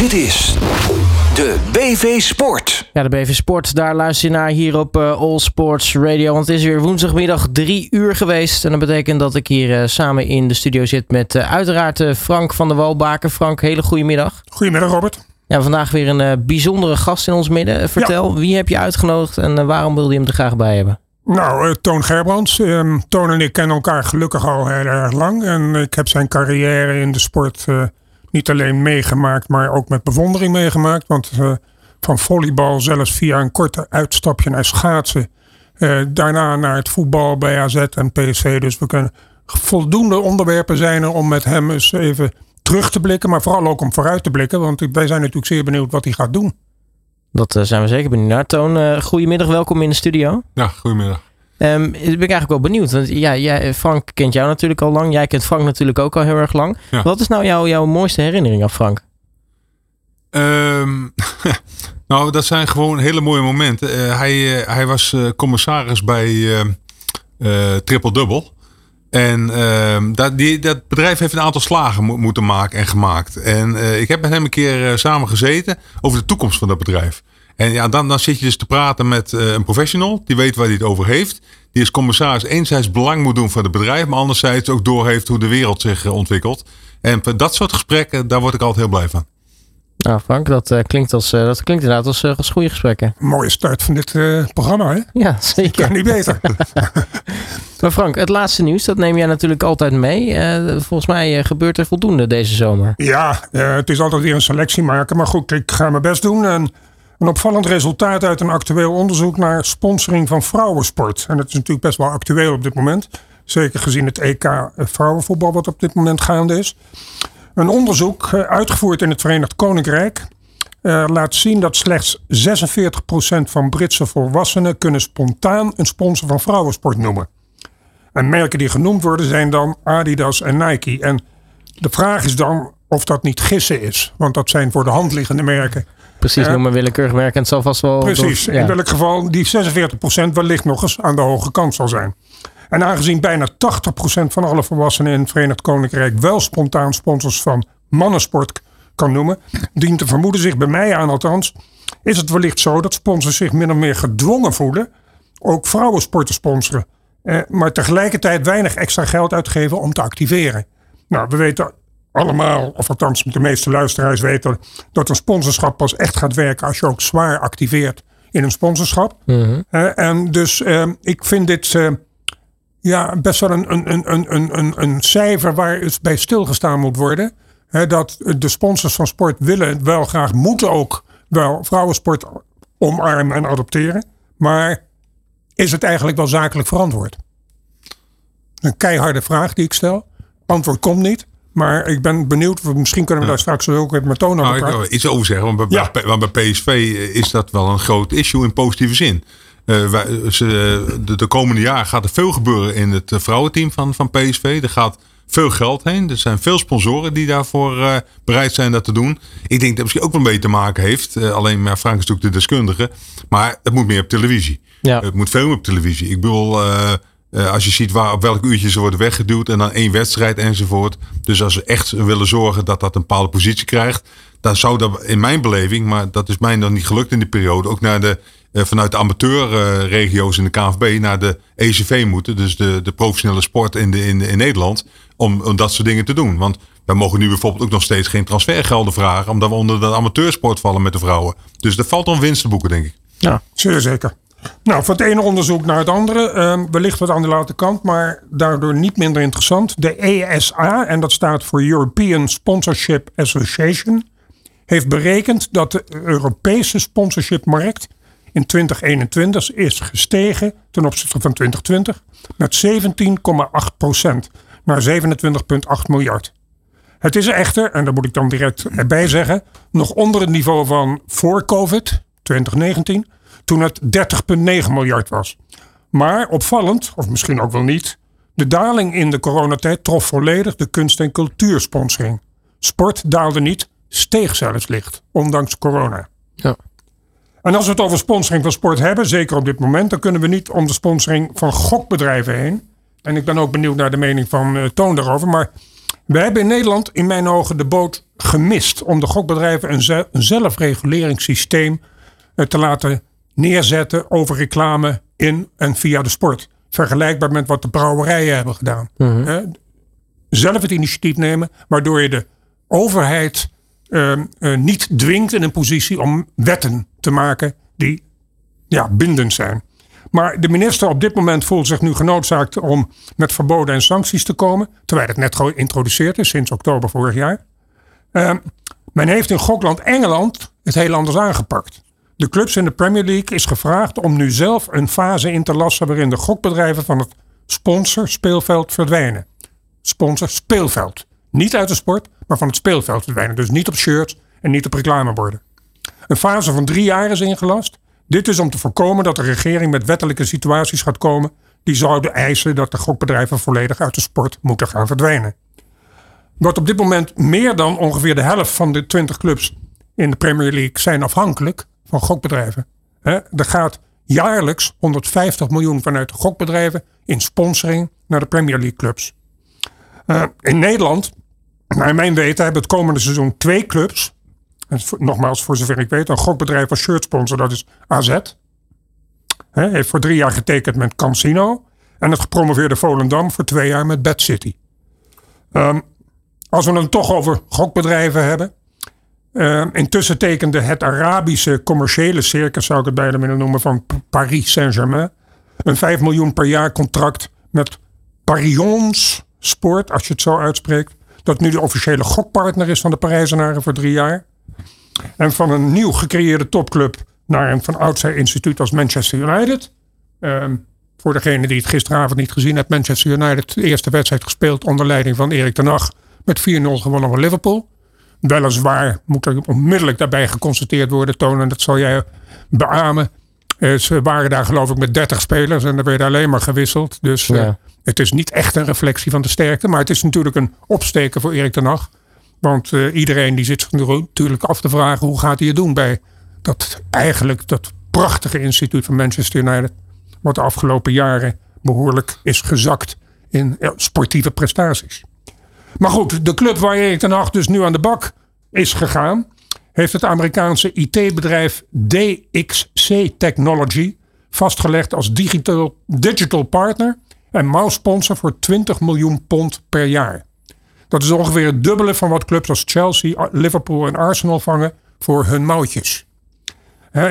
Dit is de BV Sport. Ja, de BV Sport, daar luister je naar hier op uh, All Sports Radio. Want het is weer woensdagmiddag drie uur geweest. En dat betekent dat ik hier uh, samen in de studio zit met uh, uiteraard Frank van der Walbaken. Frank, hele goede middag. Goedemiddag Robert. Ja, vandaag weer een bijzondere gast in ons midden. Vertel, ja. wie heb je uitgenodigd en waarom wilde je hem er graag bij hebben? Nou, Toon Gerbrands. Um, Toon en ik kennen elkaar gelukkig al heel erg lang. En ik heb zijn carrière in de sport niet alleen meegemaakt, maar ook met bewondering meegemaakt. Want uh, van volleybal zelfs via een korte uitstapje naar schaatsen. Uh, daarna naar het voetbal bij AZ en PSV. Dus we kunnen voldoende onderwerpen zijn er om met hem eens even terug te blikken. Maar vooral ook om vooruit te blikken. Want wij zijn natuurlijk zeer benieuwd wat hij gaat doen. Dat uh, zijn we zeker benieuwd naar. Toon, goedemiddag, welkom in de studio. Ja, goedemiddag. Um, ben ik eigenlijk wel benieuwd. Want ja, jij, Frank kent jou natuurlijk al lang. Jij kent Frank natuurlijk ook al heel erg lang. Ja. Wat is nou jouw, jouw mooiste herinnering aan Frank? Um, nou, dat zijn gewoon hele mooie momenten. Uh, hij, uh, hij was uh, commissaris bij Triple Double. En ehm, dat, die, dat bedrijf heeft een aantal slagen mo moeten maken en gemaakt. En ik heb met hem een keer samen gezeten over de toekomst van dat bedrijf. En ja, dan, dan zit je dus te praten met uh, een professional. Die weet waar hij het over heeft. Die als commissaris enerzijds belang moet doen voor het bedrijf. Maar anderzijds ook doorheeft hoe de wereld zich uh, ontwikkelt. En dat soort gesprekken, daar word ik altijd heel blij van. Nou Frank, dat, uh, klinkt, als, dat klinkt inderdaad als, als goede gesprekken. Mooie start van dit programma hè? Ja, zeker. Kan niet beter. maar Frank, het laatste nieuws, dat neem jij natuurlijk altijd mee. volgens mij gebeurt er voldoende deze zomer. Ja, het is altijd weer een selectie maken. Maar goed, ik ga mijn best doen en... Een opvallend resultaat uit een actueel onderzoek naar sponsoring van vrouwensport. En dat is natuurlijk best wel actueel op dit moment. Zeker gezien het EK vrouwenvoetbal wat op dit moment gaande is. Een onderzoek eh, uitgevoerd in het Verenigd Koninkrijk uh, laat zien dat slechts 46% van Britse volwassenen kunnen spontaan een sponsor van vrouwensport noemen. En merken die genoemd worden zijn dan Adidas en Nike. En de vraag is dan of dat niet gissen is. Want dat zijn voor de hand liggende merken. Precies, noem maar willekeurig merk en het zal vast wel... Precies, door, ja. in welk geval die 46% wellicht nog eens aan de hoge kant zal zijn. En aangezien bijna 80% van alle volwassenen in het Verenigd Koninkrijk wel spontaan sponsors van mannensport kan noemen, dient te vermoeden zich bij mij aan althans, is het wellicht zo dat sponsors zich min of meer gedwongen voelen ook vrouwensport te sponsoren. Eh, maar tegelijkertijd weinig extra geld uitgeven om te activeren. Nou, we weten allemaal, of althans de meeste luisteraars weten, dat een sponsorschap pas echt gaat werken als je ook zwaar activeert in een sponsorschap. Mm uh, en dus uh, ik vind dit uh, ja, best wel een, een, een, een, een, een cijfer waar het bij stilgestaan moet worden. dat de sponsors van sport willen wel graag, moeten ook wel vrouwensport omarmen en adopteren. Maar is het eigenlijk wel zakelijk verantwoord? Een keiharde vraag die ik stel. Antwoord komt niet. Maar ik ben benieuwd, misschien kunnen we daar straks ook even met Toon over praten. Nou, ik wil iets over zeggen, want bij, ja. bij, bij, PSV is dat wel een groot issue in positieve zin. Uh, wij, ze, de, de, komende jaar gaat er veel gebeuren in het vrouwenteam van, van PSV. Er gaat veel geld heen. Er zijn veel sponsoren die daarvoor uh, bereid zijn dat te doen. Ik denk dat het misschien ook wel een beetje te maken heeft. Uh, alleen maar Frank is natuurlijk de deskundige. Maar het moet meer op televisie. Ja. Het moet veel meer op televisie. Ik bedoel, uh, als je ziet waar, op welk uurtje ze worden weggeduwd en dan één wedstrijd enzovoort. Dus als ze echt willen zorgen dat dat een bepaalde positie krijgt, dan zou dat in mijn beleving, maar dat is mij nog niet gelukt in die periode, ook naar de, uh, vanuit de amateurregio's in de KNVB naar de ECV moeten. Dus de, de professionele sport in, de, in, in Nederland. Om, om dat soort dingen te doen. Want wij mogen nu bijvoorbeeld ook nog steeds geen transfergelden vragen, omdat we onder de amateursport vallen met de vrouwen. Dus er valt dan winst te boeken, denk ik. Ja, zeer zeker. Nou, van het ene onderzoek naar het andere. Uh, wellicht wat aan de late kant, maar daardoor niet minder interessant. De ESA, en dat staat voor European Sponsorship Association, heeft berekend dat de Europese sponsorshipmarkt in 2021 is gestegen ten opzichte van 2020 met 17,8 procent naar 27,8 miljard. Het is echter, en daar moet ik dan direct bij zeggen, nog onder het niveau van voor COVID, 2019 toen het 30,9 miljard was. Maar opvallend, of misschien ook wel niet, de daling in de coronatijd trof volledig de kunst- en cultuursponsoring. Sport daalde niet, steeg zelfs licht, ondanks corona. Ja. En als we het over sponsoring van sport hebben, zeker op dit moment, dan kunnen we niet om de sponsoring van gokbedrijven heen. En ik ben ook benieuwd naar de mening van uh, Toon daarover. Maar We hebben in Nederland in mijn ogen de boot gemist om de gokbedrijven een, een zelfreguleringssysteem eh, te laten neerzetten over reclame in en via de sport. Vergelijkbaar met wat de brouwerijen hebben gedaan. Mm Zelf het initiatief nemen, waardoor je de overheid uh, uh, niet dwingt in een positie om wetten te maken die ja, bindend zijn. Maar de minister op dit moment voelt zich nu genoodzaakt om met verboden en sancties te komen. Terwijl het net geïntroduceerd is sinds oktober vorig jaar. Uh, men heeft in Gokland Engeland het heel anders aangepakt. De clubs in de Premier League is gevraagd om nu zelf een fase in te lassen waarin de gokbedrijven van het sponsor speelveld verdwijnen. Sponsor speelveld. Niet uit de sport, maar van het speelveld verdwijnen. Dus niet op shirts en niet op reclameborden. Een fase van drie jaar is ingelast. Dit is om te voorkomen dat de regering met wettelijke situaties gaat komen die zouden eisen dat de gokbedrijven volledig uit de sport moeten gaan verdwijnen. Wat op dit moment meer dan ongeveer de helft van de 20 clubs in de Premier League zijn afhankelijk van gokbedrijven. er gaat jaarlijks 150 miljoen vanuit de gokbedrijven in sponsoring naar de Premier League clubs. Eh, in Nederland, naar mijn weten, hebben het komende seizoen twee clubs. nogmaals, voor zover ik weet, een gokbedrijf als shirtsponsor, dat is AZ. He, heeft voor drie jaar getekend met Cansino. En het gepromoveerde Volendam voor twee jaar met Bad City. Um, als we het toch over gokbedrijven hebben. Uh, intussen tekende het Arabische commerciële circus, zou ik het bijna willen noemen, van Paris Saint-Germain. Een 5 miljoen per jaar contract met Parions Sport, als je het zo uitspreekt. Dat nu de officiële gokpartner is van de Parijzenaren voor drie jaar. En van een nieuw gecreëerde topclub naar een van oudsher instituut als Manchester United. Uh, voor degene die het gisteravond niet gezien heeft, Manchester United de eerste wedstrijd gespeeld onder leiding van Erik ten Hag met 4-0 gewonnen van Liverpool. Weliswaar moet er onmiddellijk daarbij geconstateerd worden, tonen, dat zal jij beamen. Eh, ze waren daar geloof ik met 30 spelers en er werd alleen maar gewisseld. Dus eh, het is niet echt een reflectie van de sterkte. Maar het is natuurlijk een opsteken voor Erik ten Hag. Want uh, iedereen die zit zich natuurlijk af te vragen hoe gaat hij het doen bij dat eigenlijk dat prachtige instituut van Manchester United. Wat de afgelopen jaren behoorlijk is gezakt in sportieve prestaties. Maar goed, de club waar Erik ten Hag dus nu aan de bak is gegaan, heeft het Amerikaanse IT-bedrijf DXC Technology vastgelegd als digital, digital partner en mouse-sponsor voor 20 miljoen pond per jaar. Dat is ongeveer het dubbele van wat clubs als Chelsea, Liverpool en Arsenal vangen voor hun mouwtjes.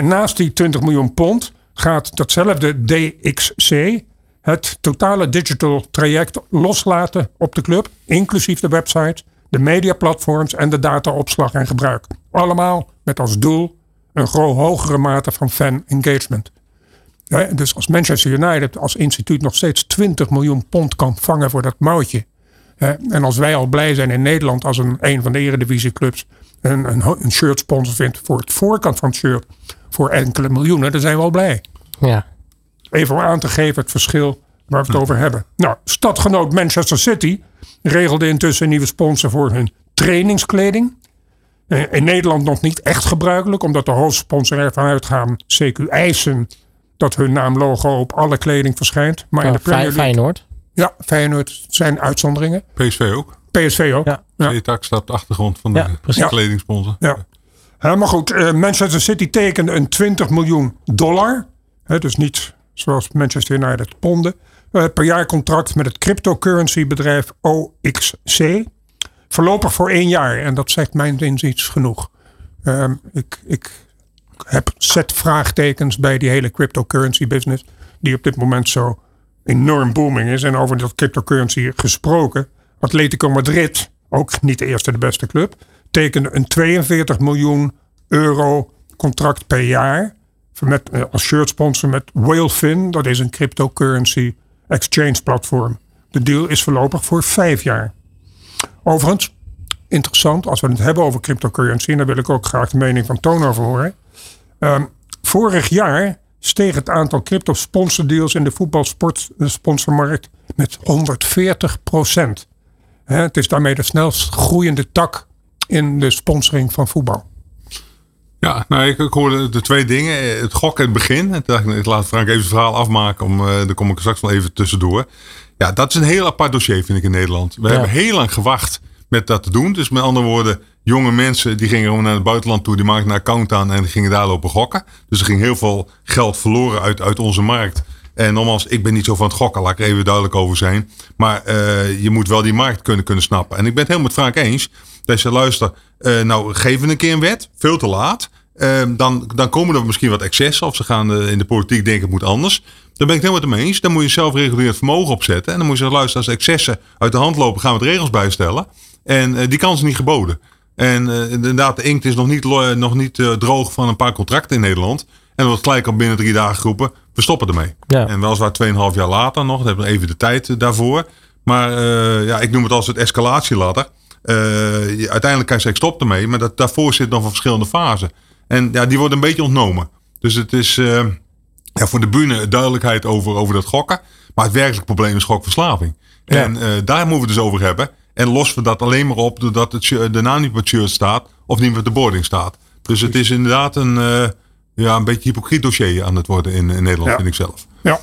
Naast die 20 miljoen pond gaat datzelfde DXC het totale digital traject loslaten op de club, inclusief de website, de mediaplatforms en de dataopslag en gebruik. Allemaal met als doel een groot hogere mate van fan engagement. dus als Manchester United als instituut nog steeds 20 miljoen pond kan vangen voor dat mouwtje. en als wij al blij zijn in Nederland als een, een van de eredivisieclubs een, een, een shirt sponsor vindt voor het voorkant van het shirt voor enkele miljoenen, dan zijn we al blij. Ja. Even om aan te geven het verschil waar we het over hebben. Nou, stadgenoot Manchester City regelde intussen een nieuwe sponsor voor hun trainingskleding. Eh, in Nederland nog niet echt gebruikelijk, omdat de hoofdsponsor ervan uitgaan, CQ eisen, dat hun naamlogo op alle kleding verschijnt. Maar in de Premier League, Feyenoord? Ja, Feyenoord zijn uitzonderingen. PSV ook. PSV ook. Ja. ja. staat op de achtergrond van de ja, kledingsponsor. Ja. ja. maar goed, uh, Manchester City tekende een 20 miljoen dollar. dus niet zoals Manchester United ponden. Uh, per jaar contract met het cryptocurrency bedrijf OXC. Voorlopig voor één jaar. En dat zegt mijn inziens genoeg. Uh, ik, ik heb zet vraagtekens bij die hele cryptocurrency business. Die op dit moment zo enorm booming is. En over dat cryptocurrency gesproken. Atletico Madrid, ook niet de eerste de beste club. Tekende een 42 miljoen euro contract per jaar. Met, eh, als shirt sponsor met Whalefin. Dat is een cryptocurrency exchange platform. De deal is voorlopig voor vijf jaar. Overigens, interessant als we het hebben over cryptocurrency, en daar wil ik ook graag de mening van Toon over horen. Ehm, vorig jaar steeg het aantal crypto sponsordeals in de voetbalsportsponsormarkt met 140 procent. Het is daarmee de snelst groeiende tak in de sponsoring van voetbal. Ja, nou, ik, ik, hoorde de twee dingen. Het gokken in het begin. En dacht ik, ik laat Frank even het verhaal afmaken. Om, uh, daar kom ik straks wel even tussendoor. Ja, dat is een heel apart dossier, vind ik, in Nederland. We hebben heel lang gewacht met dat te doen. Dus met andere woorden, jonge mensen die gingen gewoon naar het buitenland toe, die maakten een account aan en gingen daar lopen gokken. Dus er ging heel veel geld verloren uit, uit onze markt. En nogmaals, ik ben niet zo van het gokken, laat ik er even duidelijk over zijn. Maar uh, je moet wel die markt kunnen, kunnen snappen. En ik ben het helemaal met Frank eens. Je luister, uh, nou geven een keer een wet, veel te laat. Uh, dan, dan komen er misschien wat excessen. Of ze gaan in de politiek denken het moet anders. Daar ben ik het helemaal mee eens. Dan moet je zelfregulerend vermogen opzetten. En dan moet je zeggen, luister, als excessen uit de hand lopen, gaan we het regels bijstellen. En die kans is niet geboden. En inderdaad, de inkt is nog niet, nog niet droog van een paar contracten in Nederland. En dat wordt gelijk al binnen drie dagen geroepen, we stoppen ermee. Ja. En weliswaar 2,5 jaar later nog, dan hebben we even de tijd daarvoor. Maar ja, ik noem het als het escalatieladder. Uiteindelijk kan je zeggen, stop ermee. Maar dat, daarvoor zit nog een verschillende fasen. En ja, die wordt een beetje ontnomen. Dus het is ja, voor de bühne duidelijkheid over, over dat gokken. Maar het werkelijke probleem is gokverslaving. Ja. En uh, daar moeten we het dus over hebben. En lossen we dat alleen maar op doordat het, de naam niet op het shirt staat of niet op de boarding staat. Dus het is inderdaad een, uh, ja, een beetje hypocriet dossier aan het worden in, in Nederland, ja. vind ik zelf. Ja.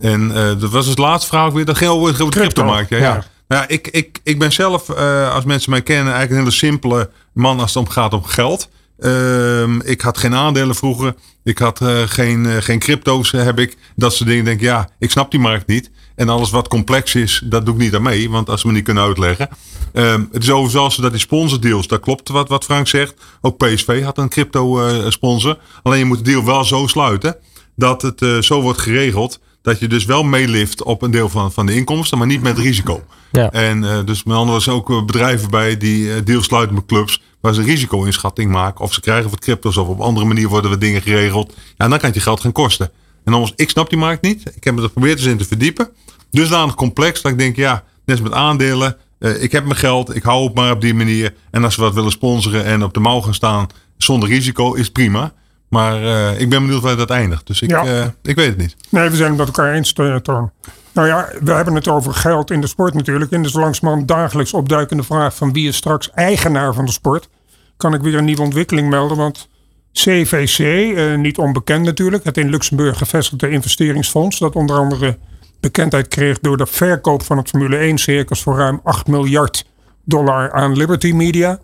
En uh, dat was het laatste vraag weer. Dat ging over de crypto-markt. Ja. ja. Nou, ja, ik, ik, ik ben zelf, als mensen mij kennen, eigenlijk een hele simpele man als het om gaat om geld. Uh, ik had geen aandelen vroeger. Ik had uh, geen, uh, geen crypto's, heb ik. Dat soort dingen. Denk ja, ik snap die markt niet. En alles wat complex is, dat doe ik niet aan mee. Want als ze me niet kunnen uitleggen. Ehm, het is overigens dat die sponsordeals, dat klopt wat, wat Frank zegt. Ook PSV had een crypto sponsor. Alleen je moet de deal wel zo sluiten. Dat het zo wordt geregeld. Dat je dus wel meelift op een deel van, van de inkomsten. Maar niet met risico. Ja. En dus met andere ook bedrijven bij die deals sluiten met clubs waar ze risico-inschatting maken. Of ze krijgen wat crypto's of op andere manier worden er dingen geregeld. Ja, dan kan het je geld gaan kosten. En anders, ik snap die markt niet. Ik heb me er geprobeerd eens in te verdiepen. Dusdanig complex dat ik denk, ja, net met aandelen. Uh, ik heb mijn geld, ik hou het maar op die manier. En als we wat willen sponsoren en op de mouw gaan staan zonder risico, is prima. Maar uh, ik ben benieuwd waar dat eindigt. Dus ik, ja. uh, ik weet het niet. Nee, we zijn het met elkaar eens, Toon. Nou ja, we hebben het over geld in de sport natuurlijk. En dus langzamerhand dagelijks opduikende vraag van wie is straks eigenaar van de sport. Kan ik weer een nieuwe ontwikkeling melden, want CVC, eh, niet onbekend natuurlijk, het in Luxemburg gevestigde investeringsfonds, dat onder andere bekendheid kreeg door de verkoop van het Formule 1 circus voor ruim 8 miljard dollar aan Liberty Media,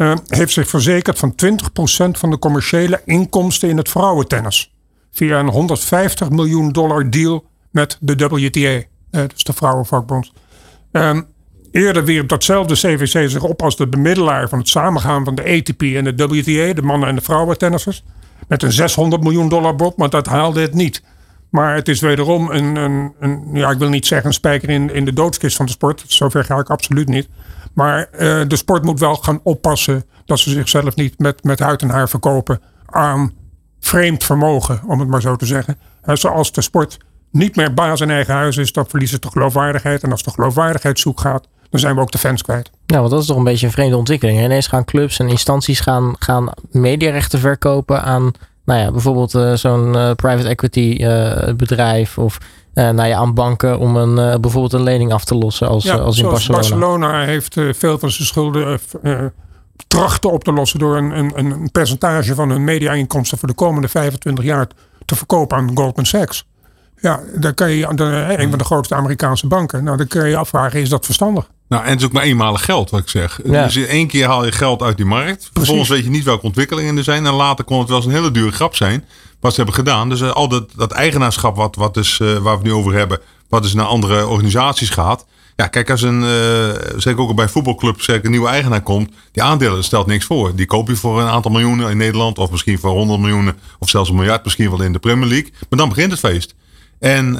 uh, heeft zich verzekerd van 20% van de commerciële inkomsten in het vrouwentennis. Via een 150 miljoen dollar deal met de WTA, uh, dus de vrouwenvakbond. Um, eerder wierp datzelfde CVC zich op als de bemiddelaar van het samengaan van de ATP en de WTA, de mannen- en de vrouwentennissers. Met een 600 miljoen dollar bod, maar dat haalde het niet. Maar het is wederom een, een, een, ja, ik wil niet zeggen een spijker in, in de doodskist van de sport. Zover ga ik absoluut niet. Maar uh, de sport moet wel gaan oppassen dat ze zichzelf niet met, met huid en haar verkopen aan vreemd vermogen, om het maar zo te zeggen. Uh, zoals de sport niet meer baas in eigen huis is, dan verliezen ze de geloofwaardigheid. En als de geloofwaardigheid zoek gaat, dan zijn we ook de fans kwijt. Ja, want dat is toch een beetje een vreemde ontwikkeling. Ineens gaan clubs en instanties gaan, gaan mediarechten verkopen aan nou ja, bijvoorbeeld uh, zo'n uh, private equity bedrijf of nou ja, aan banken om een, bijvoorbeeld een lening af te lossen als, ja, als in Barcelona. Barcelona heeft veel van zijn schulden trachten op te lossen door een, een, een percentage van hun media-inkomsten voor de komende 25 jaar te verkopen aan Goldman Sachs. Ja, dan kan je, een van de grootste Amerikaanse banken. Nou, dan kun je je afvragen, is dat verstandig? Nou, en het is ook maar eenmalig geld, wat ik zeg. Ja. Dus één keer haal je geld uit die markt. Vervolgens weet je niet welke ontwikkelingen er zijn. En later kon het wel eens een hele dure grap zijn. Wat ze hebben gedaan. Dus uh, al dat, dat eigenaarschap wat, wat is, uh, waar we het nu over hebben. Wat dus naar andere organisaties gaat. Ja, kijk, als een, uh, zeg ik ook bij voetbalclub, zeg ik, een nieuwe eigenaar komt. Die aandelen stelt niks voor. Die koop je voor een aantal miljoenen in Nederland. Of misschien voor 100 miljoen. Of zelfs een miljard misschien wel in de Premier League. Maar dan begint het feest. En,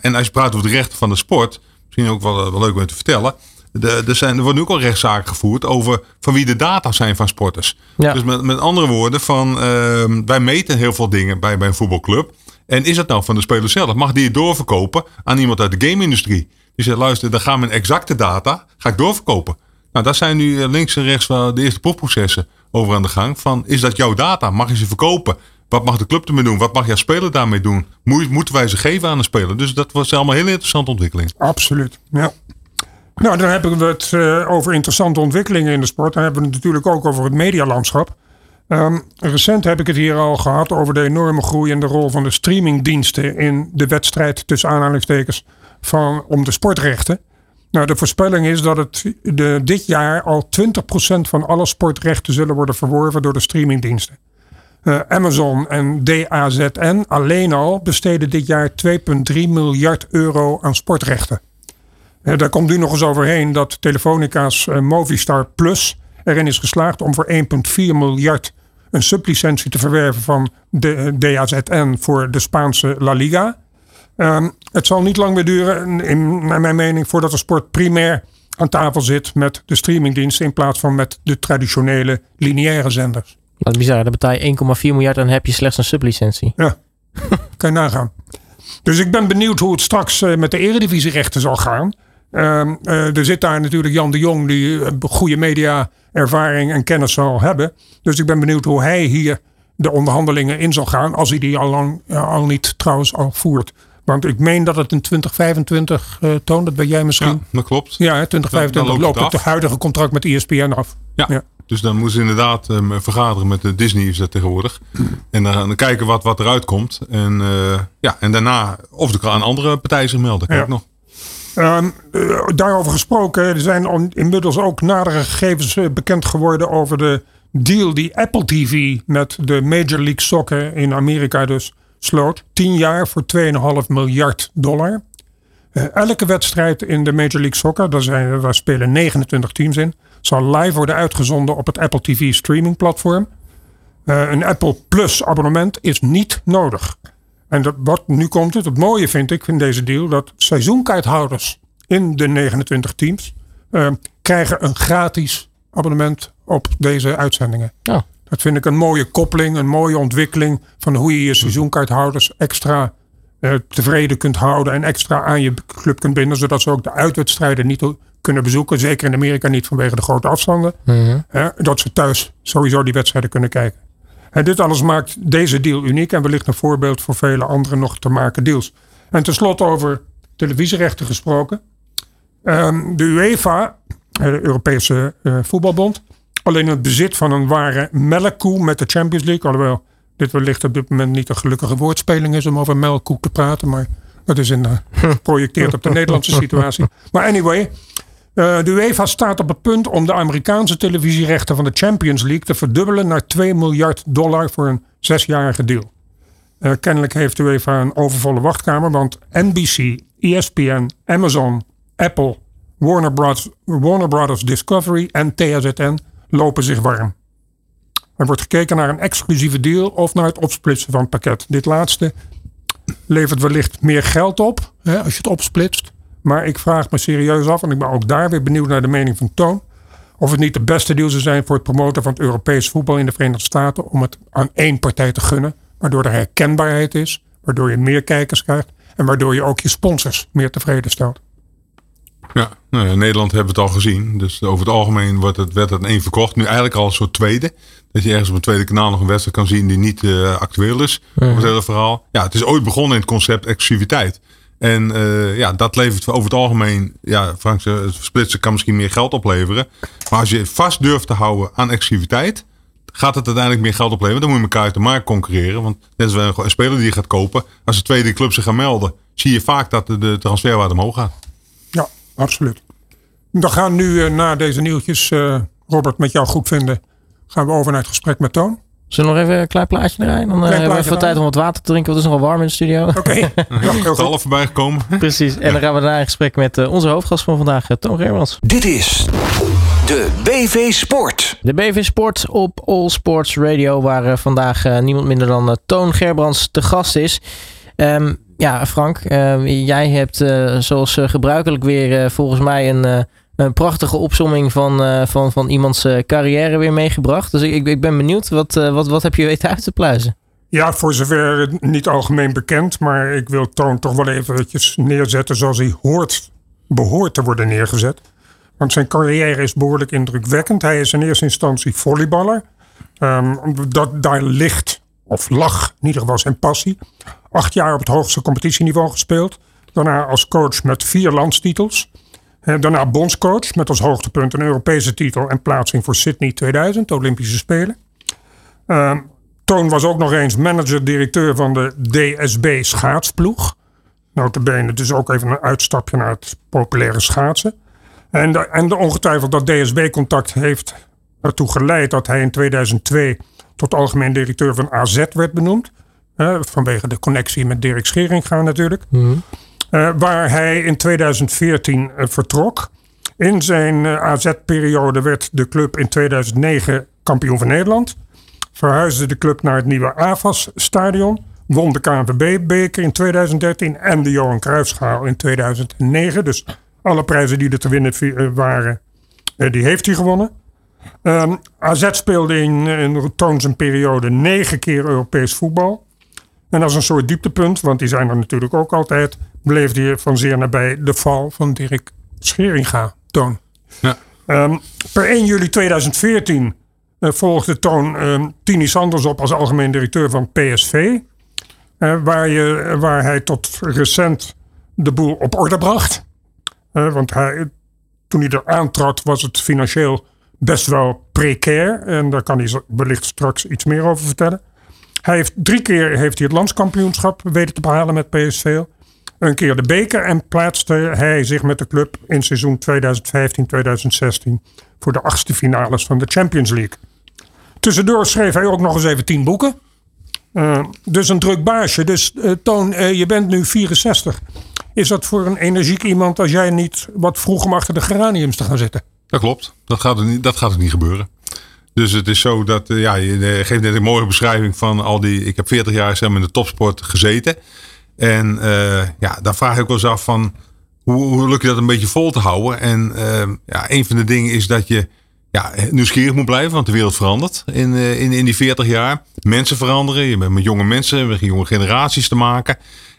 en als je praat over de rechten van de sport. Misschien ook wel, wel leuk om te vertellen de, er, zijn, er worden ook al rechtszaken gevoerd over van wie de data zijn van sporters. Dus met, met andere woorden, van, uh, wij meten heel veel dingen bij, bij een voetbalclub. En is dat nou van de speler zelf? Mag die het doorverkopen aan iemand uit de game-industrie? Die zegt, luister, dan gaan mijn exacte data ga ik doorverkopen. Nou, daar zijn nu eh, links en rechts de eerste proefprocessen over aan de gang. Van, is dat jouw data? Mag je ze verkopen? Wat mag de club ermee doen? Wat mag jouw speler daarmee doen? Moeten wij ze geven aan een speler? Dus dat was allemaal een hele interessante ontwikkeling. Absoluut, ja. Nou, dan hebben we het uh, over interessante ontwikkelingen in de sport. Dan hebben we het natuurlijk ook over het medialandschap. Um, recent heb ik het hier al gehad over de enorme groei en de rol van de streamingdiensten in de wedstrijd tussen aanhalingstekens van, om de sportrechten. Nou, de voorspelling is dat het de, dit jaar al 20% van alle sportrechten zullen worden verworven door de streamingdiensten. Uh, Amazon en DAZN alleen al besteden dit jaar 2,3 miljard euro aan sportrechten. Daar komt nu nog eens overheen dat Telefonica's uh, Movistar Plus erin is geslaagd om voor 1,4 miljard een sublicentie te verwerven van de DAZN voor de Spaanse La Liga. Um, het zal niet lang meer duren, in, naar mijn mening, voordat de sport primair aan tafel zit met de streamingdiensten in plaats van met de traditionele lineaire zenders. Wat bizar, dan betaal je 1,4 miljard en heb je slechts een sublicentie. Ja, kan je nagaan. Dus ik ben benieuwd hoe het straks uh, met de eredivisierechten zal gaan. Uh, uh, er zit daar natuurlijk Jan de Jong die goede media-ervaring en kennis zal hebben. Dus ik ben benieuwd hoe hij hier de onderhandelingen in zal gaan. Als hij die al, lang, al niet trouwens al voert. Want ik meen dat het in 2025 uh, toont. Dat weet jij misschien. Ja, dat klopt. Ja, 2025 dan, dan loopt het, het huidige contract met ESPN af. Ja. ja. Dus dan moeten ze inderdaad um, vergaderen met de Disney is dat tegenwoordig. En dan, dan kijken wat, wat eruit komt. En, uh, ja, en daarna of er aan andere partijen zich melden. Kijk ja. nog. Um, uh, daarover gesproken, er zijn inmiddels ook nadere gegevens uh, bekend geworden over de deal die Apple TV met de Major League Soccer in Amerika dus sloot. 10 jaar voor 2,5 miljard dollar. Uh, elke wedstrijd in de Major League Soccer, daar, zijn, spelen 29 teams in, zal live worden uitgezonden op het Apple TV streaming platform. Een Apple Plus abonnement is niet nodig. En dat, wat nu komt het, het mooie vind ik in deze deal, dat seizoenkaarthouders in de 29 teams uh, krijgen een gratis abonnement op deze uitzendingen. Oh. Dat vind ik een mooie koppeling, een mooie ontwikkeling van hoe je je seizoenkaarthouders extra uh, tevreden kunt houden en extra aan je club kunt binden, zodat ze ook de uitwedstrijden niet kunnen bezoeken. Zeker in Amerika niet vanwege de grote afstanden. Mhm. Dat ze thuis sowieso die wedstrijden kunnen kijken. En dit alles maakt deze deal uniek en wellicht een voorbeeld voor vele andere nog te maken deals. En tenslotte over televisierechten gesproken. Um, de UEFA, de Europese uh, voetbalbond, alleen het bezit van een ware melkkoe met de Champions League. Alhoewel dit wellicht op dit moment niet een gelukkige woordspeling is om over melkkoe te praten. Maar dat is in, uh, geprojecteerd op de Nederlandse situatie. Maar anyway, uh, de UEFA staat op het punt om de Amerikaanse televisierechten van de Champions League te verdubbelen naar 2 miljard dollar voor een zesjarige deal. Uh, kennelijk heeft de UEFA een overvolle wachtkamer, want NBC, ESPN, Amazon, Apple, Warner Brothers, Warner Brothers Discovery en THZN lopen zich warm. Er wordt gekeken naar een exclusieve deal of naar het opsplitsen van het pakket. Dit laatste levert wellicht meer geld op hè, als je het opsplitst. Maar ik vraag me serieus af, en ik ben ook daar weer benieuwd naar de mening van Toon. Of het niet de beste deal zou zijn voor het promoten van het Europees voetbal in de Verenigde Staten. Om het aan één partij te gunnen. Waardoor er herkenbaarheid is. Waardoor je meer kijkers krijgt. En waardoor je ook je sponsors meer tevreden stelt. Ja, nou ja, in Nederland hebben we het al gezien. Dus over het algemeen wordt het, werd het één verkocht. Nu eigenlijk al een soort tweede. Dat je ergens op een tweede kanaal nog een wedstrijd kan zien die niet uh, actueel is. Over het hele verhaal. Ja, het is ooit begonnen in het concept exclusiviteit. En uh, ja, dat levert over het algemeen, ja, Frank, splitsen kan misschien meer geld opleveren. Maar als je vast durft te houden aan exclusiviteit, gaat het uiteindelijk meer geld opleveren. Dan moet je elkaar uit de markt concurreren. Want net als een speler die je gaat kopen, als de tweede club zich gaan melden, zie je vaak dat de, de transferwaarde omhoog gaat. Ja, absoluut. We gaan nu uh, na deze nieuwtjes, uh, Robert, met jou goed vinden, gaan we over naar het gesprek met Toon. Zullen we nog even een klein plaatje draaien? Dan uh, hebben we even tijd om wat water te drinken. Want het is nogal warm in de studio. Oké. Okay. ja, half voorbij gekomen. Precies. En dan gaan we daarna in gesprek met uh, onze hoofdgast van vandaag, Toon Germans. Dit is de BV Sport. De BV Sport op All Sports Radio. Waar uh, vandaag niemand minder dan Toon Gerbrands te gast is. Um, ja, Frank. jij hebt zoals gebruikelijk weer volgens mij een een prachtige opsomming van, uh, van, van iemands uh, carrière weer meegebracht. Dus ik, ik ben benieuwd, wat, uh, wat, wat heb je weten uit te pluizen? Ja, voor zover niet algemeen bekend, maar ik wil Toon toch wel eventjes neerzetten zoals hij hoort, behoort te worden neergezet. Want zijn carrière is behoorlijk indrukwekkend. Hij is in eerste instantie volleyballer. Um, dat, daar ligt, of lag in ieder geval zijn passie. Acht jaar op het hoogste competitieniveau gespeeld. Daarna als coach met vier landstitels. Daarna bondscoach met als hoogtepunt een Europese titel en plaatsing voor Sydney 2000, de Olympische Spelen. Uh, Toon was ook nog eens manager-directeur van de DSB schaatsploeg. Notabene dus ook even een uitstapje naar het populaire schaatsen. En, de, en de ongetwijfeld dat DSB-contact heeft ertoe geleid dat hij in 2002 tot algemeen directeur van AZ werd benoemd. Uh, vanwege de connectie met Dirk Scheringa natuurlijk. Mm. Uh, waar hij in 2014 uh, vertrok. In zijn AZ-periode werd de club in 2009 kampioen van Nederland. Verhuisde de club naar het nieuwe AFAS-stadion. Won de KNVB-beker in 2013 en de Johan Cruijffschaal in 2009. Dus alle prijzen die er te winnen waren, die heeft hij gewonnen. Ehm, AZ speelde in, in Toon zijn periode negen keer Europees voetbal. En als een soort dieptepunt, want die zijn er natuurlijk ook altijd, bleef hij van zeer nabij de val van Dirk Scheringa, Toon. Ja. Um, per 1 juli 2014 uh, volgde Toon um, Tini Sanders op als algemeen directeur van PSV. Uh, waar, je, waar hij tot recent de boel op orde bracht. Uh, want hij, toen hij er aantrad was het financieel best wel precair. En daar kan hij wellicht straks iets meer over vertellen. Hij heeft drie keer heeft hij het landskampioenschap weten te behalen met PSV. Een keer de beker en plaatste hij zich met de club in seizoen 2015-2016 voor de achtste finales van de Champions League. Tussendoor schreef hij ook nog eens even tien boeken. Uh, dus een druk baasje. Dus uh, Toon, uh, je bent nu 64. Is dat voor een energiek iemand als jij niet wat vroeg om achter de geraniums te gaan zitten? Dat klopt. Dat gaat, niet, dat gaat niet gebeuren. Dus het is zo dat, ja, je geeft net een mooie beschrijving van al die. Ik heb 40 jaar zeg in de topsport gezeten. En ja, daar vraag ik wel eens af van hoe, hoe lukt je dat een beetje vol te houden? En ja, een van de dingen is dat je ja, nieuwsgierig moet blijven, want de wereld verandert in, uh, in, in die 40 jaar. Mensen veranderen, je bent met jonge mensen, met jonge generaties te maken.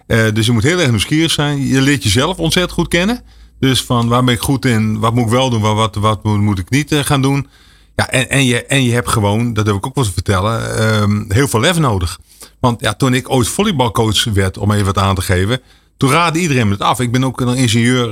Uh, dus je moet heel erg nieuwsgierig zijn. Je leert jezelf ontzettend goed kennen. Dus van waar ben ik goed in, wat moet ik wel doen, wat, wat, moet ik niet uh, gaan doen. Ja, en, en, je, en je hebt gewoon, dat heb ik ook wel te vertellen, um, heel veel lef nodig. Want ja, toen ik ooit volleybalcoach werd, om even wat aan te geven, toen raadde iedereen me het af. Ik ben ook een ingenieur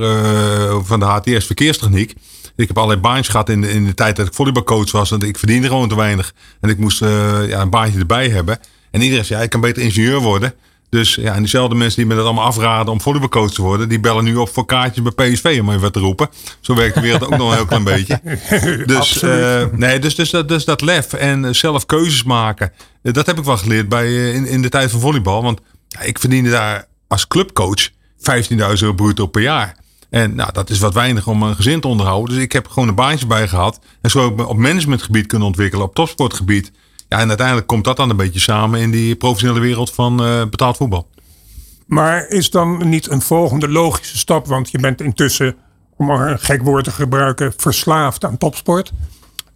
van de HTS Verkeerstechniek. Ik heb allerlei baantjes gehad in de, in de tijd dat ik volleybalcoach was. En ik verdiende gewoon te weinig. En ik moest uh, ja, een baantje erbij hebben. En iedereen zei, ik kan beter ingenieur worden. Dus ja, en diezelfde mensen die me dat allemaal afraden om volleybalcoach te worden, die bellen nu op voor kaartjes bij PSV om even wat te roepen. Zo werkt de wereld ook nog een heel klein beetje. Dus, uh, nee, dus, dus, dat, dus dat lef en zelf keuzes maken, dat heb ik wel geleerd bij, in, in de tijd van volleybal. Want ja, ik verdiende daar als clubcoach 15.000 euro bruto per jaar. En nou, dat is wat weinig om een gezin te onderhouden. Dus ik heb gewoon een baantje bij gehad. En zo heb ik op managementgebied kunnen ontwikkelen, op topsportgebied. Ja, en uiteindelijk komt dat dan een beetje samen in die professionele wereld van uh, betaald voetbal. Maar is dan niet een volgende logische stap? Want je bent intussen, om maar een gek woord te gebruiken, verslaafd aan topsport.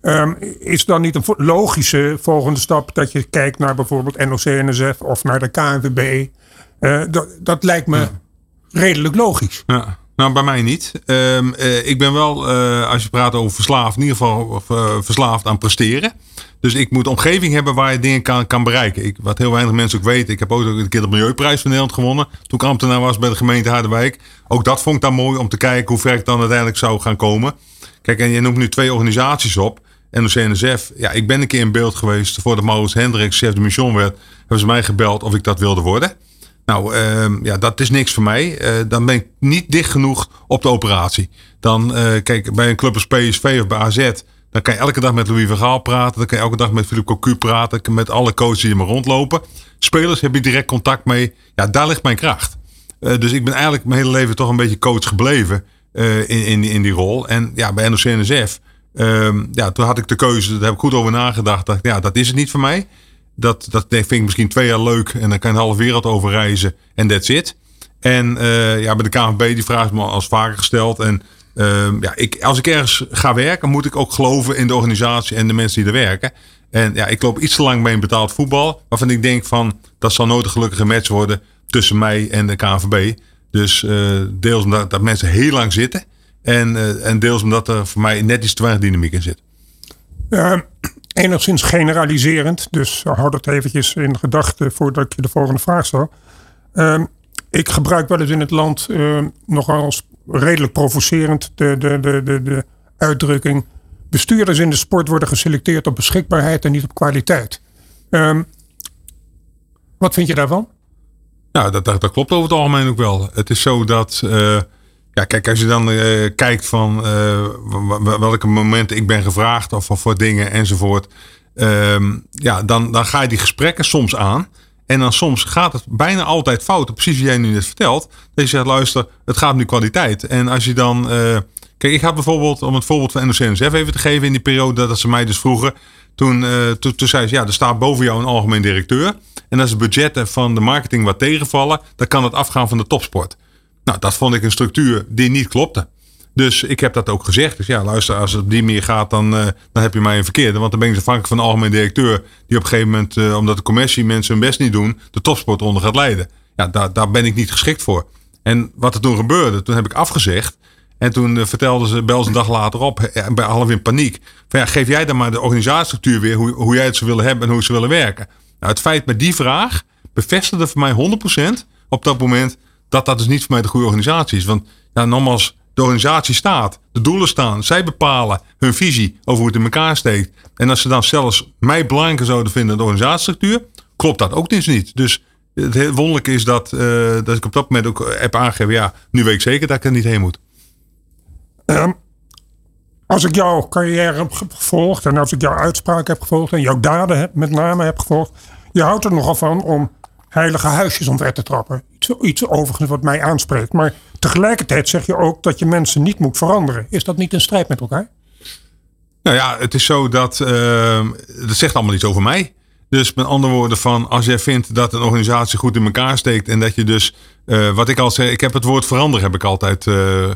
Um, is dan niet een logische volgende stap dat je kijkt naar bijvoorbeeld NOC-NSF of naar de KNVB? Uh, dat, dat lijkt me redelijk logisch. Ja. Nou, bij mij niet. Um, uh, ik ben wel, uh, als je praat over verslaafd, in ieder geval verslaafd aan presteren. Dus ik moet omgeving hebben waar je dingen kan, kan bereiken. Ik, wat heel weinig mensen ook weten. Ik heb ook een keer de Milieuprijs van Nederland gewonnen. Toen ik ambtenaar was bij de gemeente Harderwijk. Ook dat vond ik dan mooi om te kijken hoe ver ik dan uiteindelijk zou gaan komen. Kijk, en je noemt nu twee organisaties op. NOC-NSF. Ja, ik ben een keer in beeld geweest voordat Maurits Hendricks chef de mission werd. Hebben ze mij gebeld of ik dat wilde worden. Nou, uh, ja, dat is niks voor mij. Uh, dan ben ik niet dicht genoeg op de operatie. Dan, uh, kijk, bij een club als PSV of bij AZ, dan kan je elke dag met Louis van Gaal praten. Dan kan je elke dag met Philippe Cocu praten. Met alle coaches die maar rondlopen. Spelers heb je direct contact mee. Ja, daar ligt mijn kracht. Uh, dus ik ben eigenlijk mijn hele leven toch een beetje coach gebleven in, in, in die rol. En ja, bij NOC-NSF, ehm, ja, toen had ik de keuze, daar heb ik goed over nagedacht. Dacht, ja, dat is het niet voor mij. Dat, dat vind ik misschien twee jaar leuk. En dan kan je een halve wereld over reizen. En that's it. En uh, ja, bij de KNVB die vraag is me als vaker gesteld. En uh, ja, ik, als ik ergens ga werken, moet ik ook geloven in de organisatie en de mensen die er werken. En ja, ik loop iets te lang bij een betaald voetbal. Waarvan ik denk van, dat zal nooit een gelukkige match worden tussen mij en de KNVB. Dus uh, deels omdat dat mensen heel lang zitten. En, uh, en deels omdat er voor mij net iets te weinig dynamiek in zit. Ja, enigszins generaliserend, dus houd dat eventjes in gedachten voordat ik je de volgende vraag stel. Uh, ik gebruik wel eens in het land nogal eens redelijk provocerend de, de, de, de, de uitdrukking. Bestuurders in de sport worden geselecteerd op beschikbaarheid en niet op kwaliteit. Um, wat vind je daarvan? Nou, dat, dat, klopt over het algemeen ook wel. Het is zo dat uh, Ja, kijk, als je dan kijkt van welke momenten ik ben gevraagd of, of voor dingen enzovoort. Ehm, ja, dan, dan ga je die gesprekken soms aan. En dan soms gaat het bijna altijd fout. Precies wat jij nu net vertelt. Dat je zegt, luister, het gaat die kwaliteit. En als je dan... kijk, ik had bijvoorbeeld, om het voorbeeld van NOC-NSF even te geven... in die periode dat ze mij dus vroegen... Toen, uh, toen, toen, zei ze, ja, er staat boven jou een algemeen directeur. En als de budgetten van de marketing wat tegenvallen, dan kan het afgaan van de topsport. Nou, dat vond ik een structuur die niet klopte. Dus ik heb dat ook gezegd. Dus ja, luister, als het op die manier gaat, dan, uh, dan heb je mij een verkeerde. Want dan ben ik afhankelijk van de algemeen directeur. Die op een gegeven moment, uh, omdat de commercie mensen hun best niet doen, de topsport onder gaat leiden. Ja, daar, daar ben ik niet geschikt voor. En wat er toen gebeurde, toen heb ik afgezegd. En toen uh, vertelden ze, bel ze een dag later op, bij half in paniek. Van ja, geef jij dan maar de organisatiestructuur weer, hoe, hoe jij het zou willen hebben en hoe ze willen werken. Nou, het feit met die vraag bevestigde voor mij 100% op dat moment dat dat dus niet voor mij de goede organisatie is. Want ja, nogmaals, organisatie staat, de doelen staan, zij bepalen hun visie over hoe het in elkaar steekt. En als ze dan zelfs mij belangrijker zouden vinden de organisatiestructuur, klopt dat ook dus niet. Dus het wonderlijke is dat, uh, dat ik op dat moment ook heb aangegeven, ja, nu weet ik zeker dat ik er niet heen moet. Um, als ik jouw carrière heb gevolgd en als ik jouw uitspraak heb gevolgd en jouw daden heb, met name heb gevolgd, je houdt er nogal van om heilige huisjes omver te trappen. Iets, overigens wat mij aanspreekt. Maar tegelijkertijd zeg je ook dat je mensen niet moet veranderen. Is dat niet een strijd met elkaar? Nou ja, het is zo dat. Uh, dat zegt allemaal iets over mij. Dus met andere woorden, van als jij vindt dat een organisatie goed in elkaar steekt. en dat je dus. Uh, wat ik al zei, ik heb het woord veranderen heb ik altijd. Uh,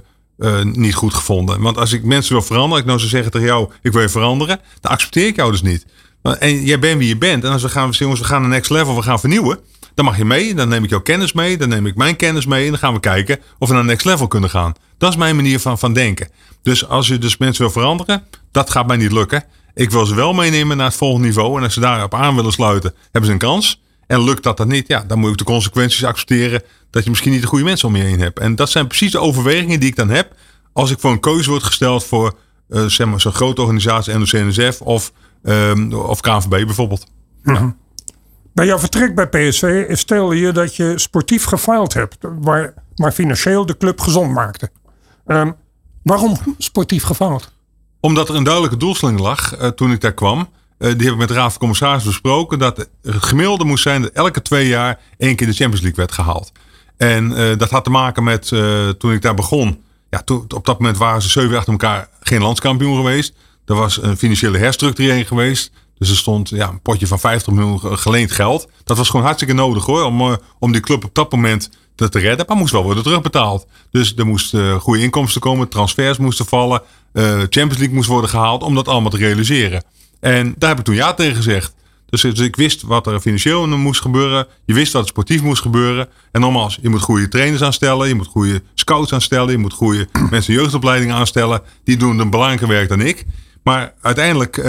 niet goed gevonden. Want als ik mensen wil veranderen, ik nou zou zeggen tegen jou, ik wil je veranderen, dan accepteer ik jou dus niet. En jij bent wie je bent. En als we gaan, jongens, we gaan naar next level, we gaan vernieuwen. Dan mag je mee, dan neem ik jouw kennis mee, dan neem ik mijn kennis mee en dan gaan we kijken of we naar next level kunnen gaan. Dat is mijn manier van, van denken. Dus als je dus mensen wil veranderen, dat gaat mij niet lukken. Ik wil ze wel meenemen naar het volgende niveau. En als ze daarop aan willen sluiten, hebben ze een kans. En lukt dat dan niet, ja, dan moet ik de consequenties accepteren dat je misschien niet de goede mensen om je heen hebt. En dat zijn precies de overwegingen die ik dan heb als ik voor een keuze word gesteld voor uh, zeg maar, zo'n grote organisatie, NOC-NSF of, um, of KNVB bijvoorbeeld. Mhm. Bij jouw vertrek bij PSV stelde je dat je sportief gefaald hebt, waar, maar financieel de club gezond maakte. Um, waarom sportief gefaald? Omdat er een duidelijke doelstelling lag uh, toen ik daar kwam. Uh, die heb ik met de Raad van Commissaris besproken. Dat het gemiddelde moest zijn dat elke twee jaar één keer de Champions League werd gehaald. En uh, dat had te maken met toen ik daar begon. Ja, op dat moment waren ze zeven achter elkaar geen landskampioen geweest. Er was een financiële herstructurering geweest. Dus er stond ja, een potje van 50 miljoen geleend geld. Dat was gewoon hartstikke nodig hoor. Om, om die club op dat moment te, te redden. Maar moest wel worden terugbetaald. Dus er moesten goede inkomsten komen. Transfers moesten vallen. Champions League moest worden gehaald. Om dat allemaal te realiseren. En daar heb ik toen ja tegen gezegd. Dus, dus, ik wist wat er financieel moest gebeuren. Je wist wat sportief moest gebeuren. En nogmaals, je moet goede trainers aanstellen. Je moet goede scouts aanstellen. Je moet goede mensen jeugdopleiding aanstellen. Die doen een belangrijker werk dan ik. Maar uiteindelijk uh,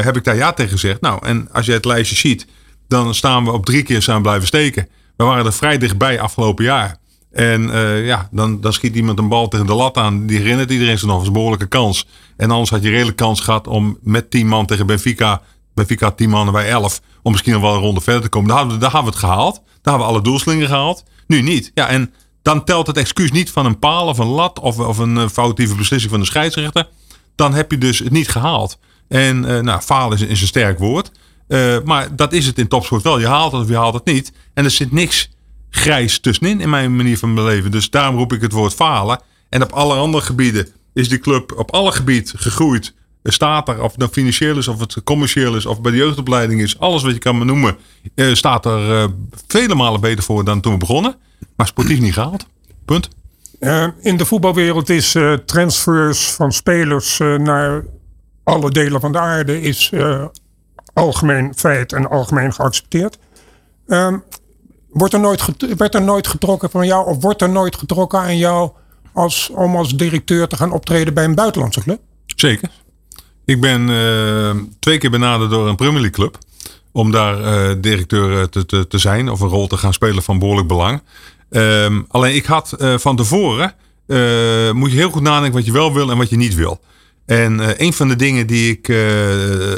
heb ik daar ja tegen gezegd. Nou, en als je het lijstje ziet, dan staan we op drie keer samen blijven steken. We waren er vrij dichtbij afgelopen jaar. En uh, ja, dan, dan schiet iemand een bal tegen de lat aan. Die herinnert iedereen zich nog. eens een behoorlijke kans. En anders had je redelijk kans gehad om met 10 man tegen Benfica. Benfica 10 mannen bij 11. Om misschien nog wel een ronde verder te komen. Daar hadden, we, daar we het gehaald. Daar hebben we alle doelstellingen gehaald. Nu niet. Ja, en dan telt het excuus niet van een paal of een lat. Of, of een eh, foutieve beslissing van de scheidsrechter. Dan heb je dus het niet gehaald. En uh, nou, falen is, een sterk woord. Uh, maar dat is het in topsport wel. Je haalt het of je haalt het niet. En er zit niks grijs tussenin in mijn manier van beleven. Dus daarom roep ik het woord falen. En op alle andere gebieden is die club op alle gebieden gegroeid. Staat er, of het nou financieel is, of het commercieel is, of bij de jeugdopleiding is, alles wat je kan me noemen, uh, staat er vele malen beter voor dan toen we begonnen. Maar sportief niet gehaald. Punt. Uh, in de voetbalwereld is transfers van spelers naar alle delen van de aarde is algemeen feit en algemeen geaccepteerd. Ehm, wordt er nooit, werd er nooit getrokken van jou, of wordt er nooit getrokken aan jou als, om als directeur te gaan optreden bij een buitenlandse club? Zeker. Ik ben twee keer benaderd door een Premier League club. Om daar directeur te, te, te, zijn of een rol te gaan spelen van behoorlijk belang. Um, alleen ik had uh, van tevoren, moet je heel goed nadenken wat je wel wil en wat je niet wil. En een van de dingen die ik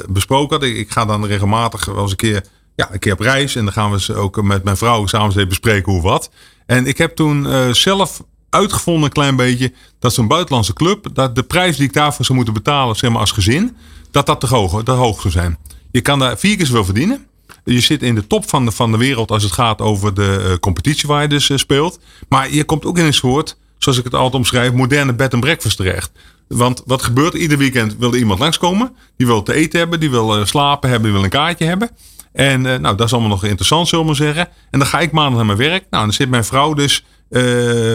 besproken had, ik, ga dan regelmatig wel eens een keer, ja, een keer op reis. En dan gaan we ook met mijn vrouw samen bespreken hoe wat. En ik heb toen zelf uitgevonden een klein beetje dat zo'n buitenlandse club, dat de prijs die ik daarvoor zou moeten betalen, zeg maar als gezin, dat dat te hoog, te hoog zou zijn. Je kan daar vier keer zoveel verdienen. Je zit in de top van de, van de wereld als het gaat over de uh, competitie waar je dus uh, speelt. Maar je komt ook in een soort, zoals ik het altijd omschrijf, moderne bed and breakfast terecht. Want wat gebeurt ieder weekend? Wil er iemand langskomen? Die wil te eten hebben, die wil uh, slapen hebben, die wil een kaartje hebben. En nou, dat is allemaal nog interessant, zullen we maar zeggen. En dan ga ik maandag naar mijn werk. Nou, dan zit mijn vrouw dus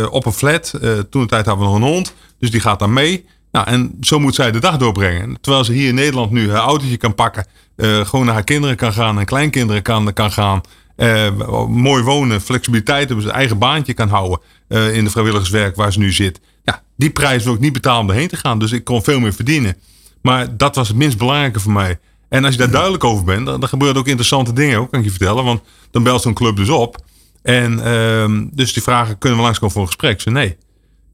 op een flat. toen de tijd hadden we nog een hond. Dus die gaat dan mee. Nou, en zo moet zij de dag doorbrengen. Terwijl ze hier in Nederland nu haar autootje kan pakken. Uh, gewoon naar haar kinderen kan gaan en kleinkinderen kan, kan gaan. Uh, mooi wonen, flexibiliteit hebben, zijn eigen baantje kan houden uh, in de vrijwilligerswerk waar ze nu zit. Ja, die prijs wil ik niet betalen om erheen te gaan. Dus ik kon veel meer verdienen. Maar dat was het minst belangrijke voor mij. En als je daar duidelijk over bent, dan, dan gebeuren ook interessante dingen, ook, kan ik je vertellen. Want dan belt zo'n club dus op. En uh, dus die vragen, kunnen we langskomen voor een gesprek? Zeg nee.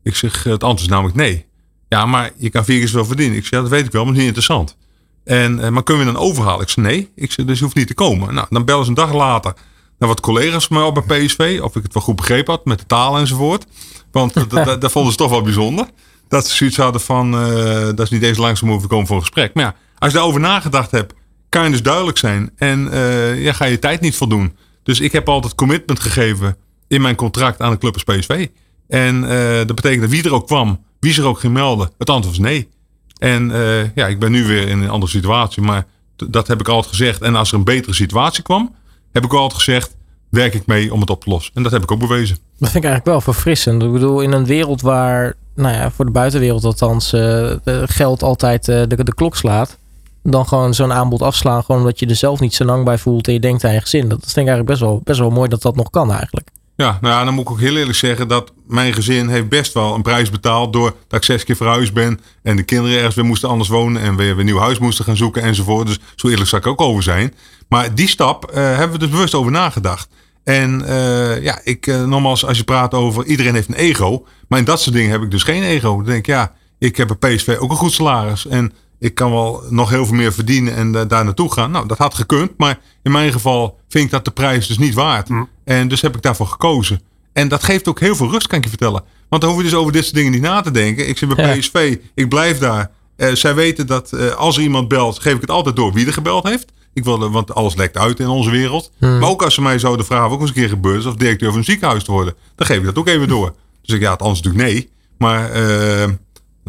Ik zeg, het antwoord is namelijk nee. Ja, maar je kan vier keer zoveel verdienen. Ik zeg, ja, dat weet ik wel, maar niet interessant. En, eh, maar kunnen we dan overhalen? Ik zei, nee. Ik zei, dus je hoeft niet te komen. Nou, dan bellen ze een dag later naar wat collega's van mij op bij PSV. Of ik het wel goed begrepen had met de taal enzovoort. Want dat, vonden ze toch wel bijzonder. Dat ze zoiets hadden van, uh, dat is niet eens langzaam hoeven komen voor een gesprek. Maar ja, als je daarover nagedacht hebt, kan je dus duidelijk zijn. En uh, ja, ga je tijd niet voldoen. Dus ik heb altijd commitment gegeven in mijn contract aan de club PSV. En dat betekent dat wie er ook kwam, wie zich ook ging melden, het antwoord was nee. En uh, ja, ik ben nu weer in een andere situatie, maar dat heb ik altijd gezegd. En als er een betere situatie kwam, heb ik altijd gezegd, werk ik mee om het op te lossen. En dat heb ik ook bewezen. Dat vind ik eigenlijk wel verfrissend. Ik bedoel, in een wereld waar, nou ja, voor de buitenwereld althans, uh, geld altijd uh, de, klok slaat. Dan gewoon zo'n aanbod afslaan, gewoon omdat je er zelf niet zo lang bij voelt en je denkt aan je gezin. Dat is ik eigenlijk best wel, best wel mooi dat dat nog kan eigenlijk. Ja, nou ja, dan moet ik ook heel eerlijk zeggen dat mijn gezin heeft best wel een prijs betaald door dat ik zes keer verhuisd ben en de kinderen ergens weer moesten anders wonen en weer een nieuw huis moesten gaan zoeken enzovoort. Dus zo eerlijk zou ik ook over zijn. Maar die stap uh, hebben we dus bewust over nagedacht. En uh, ja, ik, uh, nogmaals, als je praat over iedereen heeft een ego, maar in dat soort dingen heb ik dus geen ego. Dan denk ik, ja, ik heb een PSV ook een goed salaris en ik kan wel nog heel veel meer verdienen en uh, daar naartoe gaan. Nou, dat had gekund, maar in mijn geval vind ik dat de prijs dus niet waard. Mm. En dus heb ik daarvoor gekozen. En dat geeft ook heel veel rust, kan ik je vertellen. Want dan hoef je dus over dit soort dingen niet na te denken. Ik zit bij PSV, ik blijf daar. Uh, zij weten dat uh, als er iemand belt, geef ik het altijd door wie er gebeld heeft. Ik wil, want alles lekt uit in onze wereld. Hmm. Maar ook als ze mij zouden vragen, ook eens een keer gebeurt, of directeur van een ziekenhuis te worden, dan geef ik dat ook even door. Dus ik ja, het anders natuurlijk nee. Maar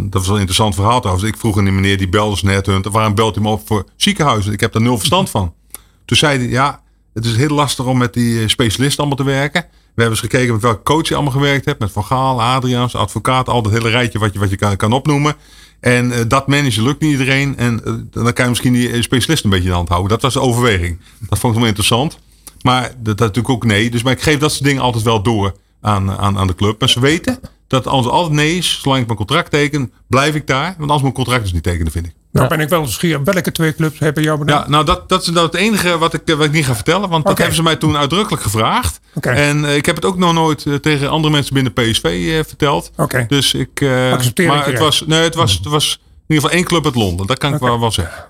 dat was een interessant verhaal trouwens. Ik vroeg aan die meneer die belde net hun, waarom belt hij me op voor ziekenhuizen? Ik heb daar nul verstand van. Toen zei hij, ja, het is heel lastig om met die specialisten allemaal te werken. We hebben eens gekeken met welke coach je allemaal gewerkt hebt. Met Van Gaal, Adriaans, advocaat, al dat hele rijtje wat je, wat je kan, kan opnoemen. En uh, dat managen lukt niet iedereen. En uh, dan kan je misschien die specialist een beetje in de hand houden. Dat was de overweging. Dat vond ik wel interessant. Maar dat, dat natuurlijk ook nee. Dus maar ik geef dat soort dingen altijd wel door aan, aan, aan de club. Maar ze weten dat als altijd nee is, zolang ik mijn contract teken, blijf ik daar. Want als mijn contract dus niet tekenen, vind ik. Nou ben ik wel nieuwsgierig. Welke twee clubs hebben jou bedacht? Ja, nou dat, dat is nou het enige wat ik, wat ik niet ga vertellen. Want dat hebben ze mij toen uitdrukkelijk gevraagd. Okay. En uh, ik heb het ook nog nooit uh, tegen andere mensen binnen PSV uh, verteld. Okay. Dus ik... Accepteer maar het was, nee, het, was, het was in ieder geval één club uit Londen. Dat kan ik wel, wel zeggen.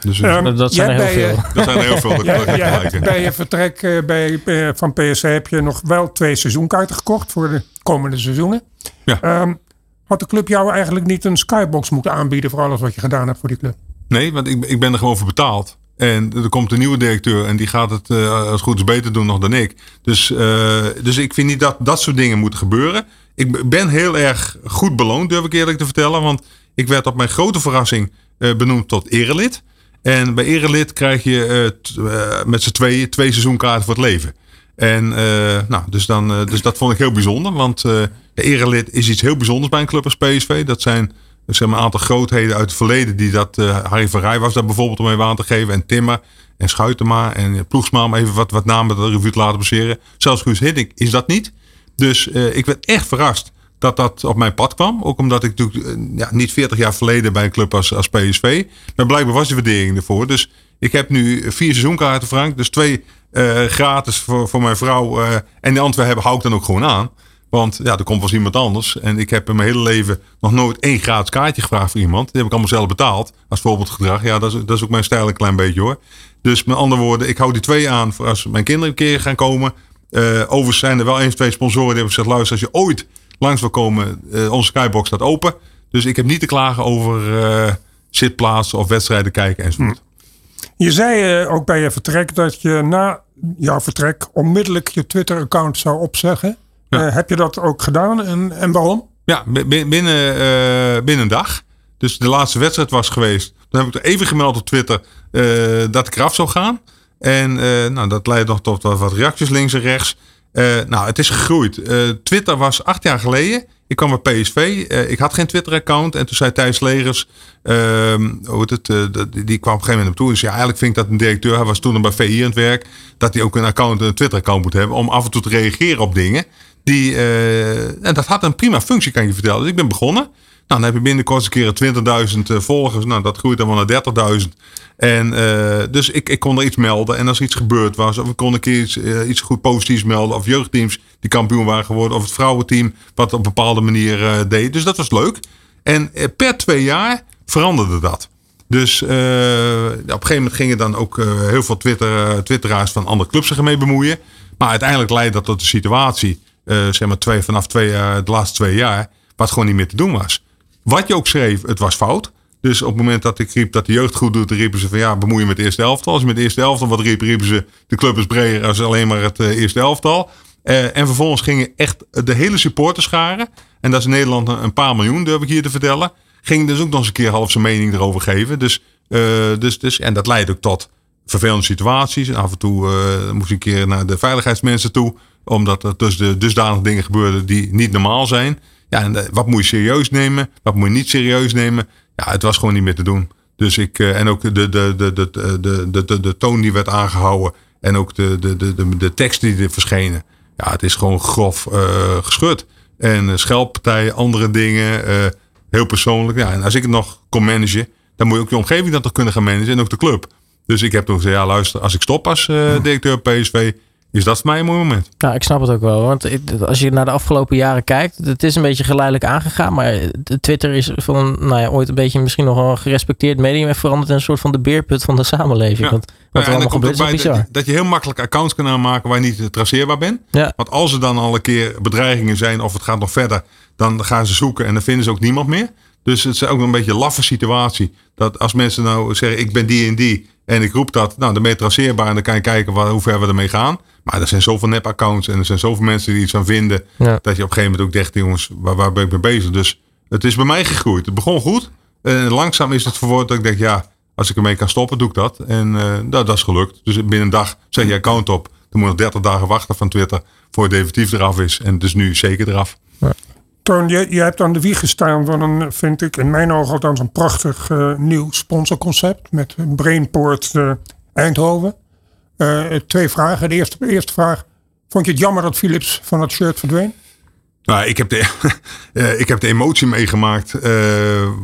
Dus, um, dat zijn er heel veel. Dat zijn er heel veel. Dat jij, jij hebt bij je vertrek bij, van PSV heb je nog wel twee seizoenkaarten gekocht voor de komende seizoenen. Ja. Um, had de club jou eigenlijk niet een skybox moeten aanbieden voor alles wat je gedaan hebt voor die club? Nee, want ik, ik ben er gewoon voor betaald. En er komt een nieuwe directeur en die gaat het uh, als goed is beter doen nog dan ik. Dus, uh, dus ik vind niet dat dat soort dingen moeten gebeuren. Ik ben heel erg goed beloond, durf ik eerlijk te vertellen. Want ik werd op mijn grote verrassing uh, benoemd tot erelid. En bij erelid krijg je met z'n tweeën twee seizoenkaarten voor het leven. En nou, dus, dan, dus dat vond ik heel bijzonder. Want erelid is iets heel bijzonders bij een club als PSV. Dat zijn zeg een aantal grootheden uit het verleden die dat. Harry van Rij was daar bijvoorbeeld om even aan te geven. En Timmer en Schuitema en Ploegsma om even wat, wat namen de revue te laten passeren. Zelfs Guus Hiddink is dat niet. Dus ik werd echt verrast dat dat op mijn pad kwam. Ook omdat ik natuurlijk ja, niet 40 jaar verleden bij een club als, als PSV. Maar blijkbaar was die waardering ervoor. Dus ik heb nu vier seizoenkaarten, Frank. Dus twee gratis voor, voor mijn vrouw. en die andere hebben hou ik dan ook gewoon aan. Want ja, er komt wel iemand anders. En ik heb in mijn hele leven nog nooit één gratis kaartje gevraagd voor iemand. Die heb ik allemaal zelf betaald. Als voorbeeldgedrag. Ja, dat is, dat is ook mijn stijl een klein beetje hoor. Dus met andere woorden, ik hou die twee aan voor als mijn kinderen een keer gaan komen. Uh, overigens zijn er wel eens twee sponsoren die hebben gezegd: luister, als je ooit langs wil komen, onze skybox staat open. Dus ik heb niet te klagen over zitplaatsen of wedstrijden kijken enzovoort. Hm. Je zei ook bij je vertrek dat je na jouw vertrek onmiddellijk je Twitter-account zou opzeggen. heb je dat ook gedaan en, en waarom? Ja, binnen, binnen een dag. Dus de laatste wedstrijd was geweest. Dan heb ik er even gemeld op Twitter dat ik eraf zou gaan. En uh, nou, dat leidt nog tot wat reacties links en rechts. Uh, nou, het is gegroeid. Twitter was acht jaar geleden. Ik kwam bij PSV. ik had geen Twitter-account. En toen zei Thijs Legers, ehm, hoe het, die kwam op een gegeven moment op toe. Dus ja, eigenlijk vind ik dat een directeur, hij was toen nog bij VI aan het werk, dat hij ook een account, een Twitter-account moet hebben om af en toe te reageren op dingen. Die, en dat had een prima functie, kan je vertellen. Dus ik ben begonnen. Nou, dan heb je binnenkort een keer 20.000 uh, volgers. Nou, dat groeit dan wel naar 30.000. En uh, dus ik, ik kon er iets melden. En als iets gebeurd was, of ik kon een keer iets, goed positiefs melden. Of jeugdteams die kampioen waren geworden. Of het vrouwenteam wat op een bepaalde manier deed. Dus dat was leuk. En per twee jaar veranderde dat. Dus op een gegeven moment gingen dan ook heel veel Twitter, twitteraars van andere clubs zich ermee bemoeien. Maar uiteindelijk leidde dat tot de situatie, zeg maar twee, vanaf twee, de laatste twee jaar, wat gewoon niet meer te doen was. Wat je ook schreef, het was fout. Dus op het moment dat ik riep dat de jeugd goed doet, riepen ze van ja, bemoei je met de eerste elftal. Als je met de eerste elftal wat riep, riepen ze de club is breder als alleen maar het uh, eerste elftal. Uh, en vervolgens gingen echt de hele supporters scharen. En dat is in Nederland een paar miljoen, durf ik hier te vertellen. Ging dus ook nog eens een keer half zijn mening erover geven. Dus, uh, dus, dus, en dat leidt ook tot vervelende situaties. Af en toe moest ik een keer naar de veiligheidsmensen toe. Omdat er dus de dusdanige dingen gebeurden die niet normaal zijn. Ja, en eh, wat moet je serieus nemen? Wat moet je niet serieus nemen? Ja, het was gewoon niet meer te doen. Dus ik, eh, en ook de, de, de, de, de, de, de, de toon die werd aangehouden. En ook de, de, de, de, de tekst die er verschenen. Ja, het is gewoon grof uh, geschud. En scheldpartijen, andere dingen. Uh, heel persoonlijk. Ja, en als ik het nog kon managen, dan moet je ook je omgeving dat toch kunnen gaan managen. En ook de club. Dus ik heb toen gezegd, ja luister, als ik stop als directeur PSV, is dat voor mij een mooi moment. Nou, ik snap het ook wel. Want als je naar de afgelopen jaren kijkt, het is een beetje geleidelijk aangegaan. Maar Twitter is van nou ja, ooit een beetje misschien nog een gerespecteerd medium en veranderd in een soort van de beerput van de samenleving. Ja. Want wat er allemaal gebeurt is. Dat, dat je heel makkelijk accounts kan aanmaken waar je niet traceerbaar bent. Ja. Want als er dan al een keer bedreigingen zijn of het gaat nog verder, dan gaan ze zoeken en dan vinden ze ook niemand meer. Dus het is ook een beetje een laffe situatie. Dat als mensen nou zeggen, ik ben die en die en ik roep dat, nou dan ben je traceerbaar en dan kan je kijken waar, hoe ver we ermee gaan. Maar er zijn zoveel nep-accounts en er zijn zoveel mensen die iets aan vinden. Dat je op een gegeven moment ook denkt, jongens, waar, waar ben ik mee bezig? Dus het is bij mij gegroeid. Het begon goed. En langzaam is het verwoord dat ik denk, ja, als ik ermee kan stoppen, doe ik dat. En uh, dat, dat, is gelukt. Dus binnen een dag zet je account op. Dan moet je nog 30 dagen wachten van Twitter voor het definitief eraf is. En het is nu zeker eraf. Ja. Toon, je, je hebt aan de wieg gestaan van een, vind ik, in mijn ogen althans een prachtig uh, nieuw sponsorconcept met Brainport uh, Eindhoven. Uh, twee vragen. De eerste, eerste vraag. Vond je het jammer dat Philips van het shirt verdween? Nou, ik heb de, ik heb de emotie meegemaakt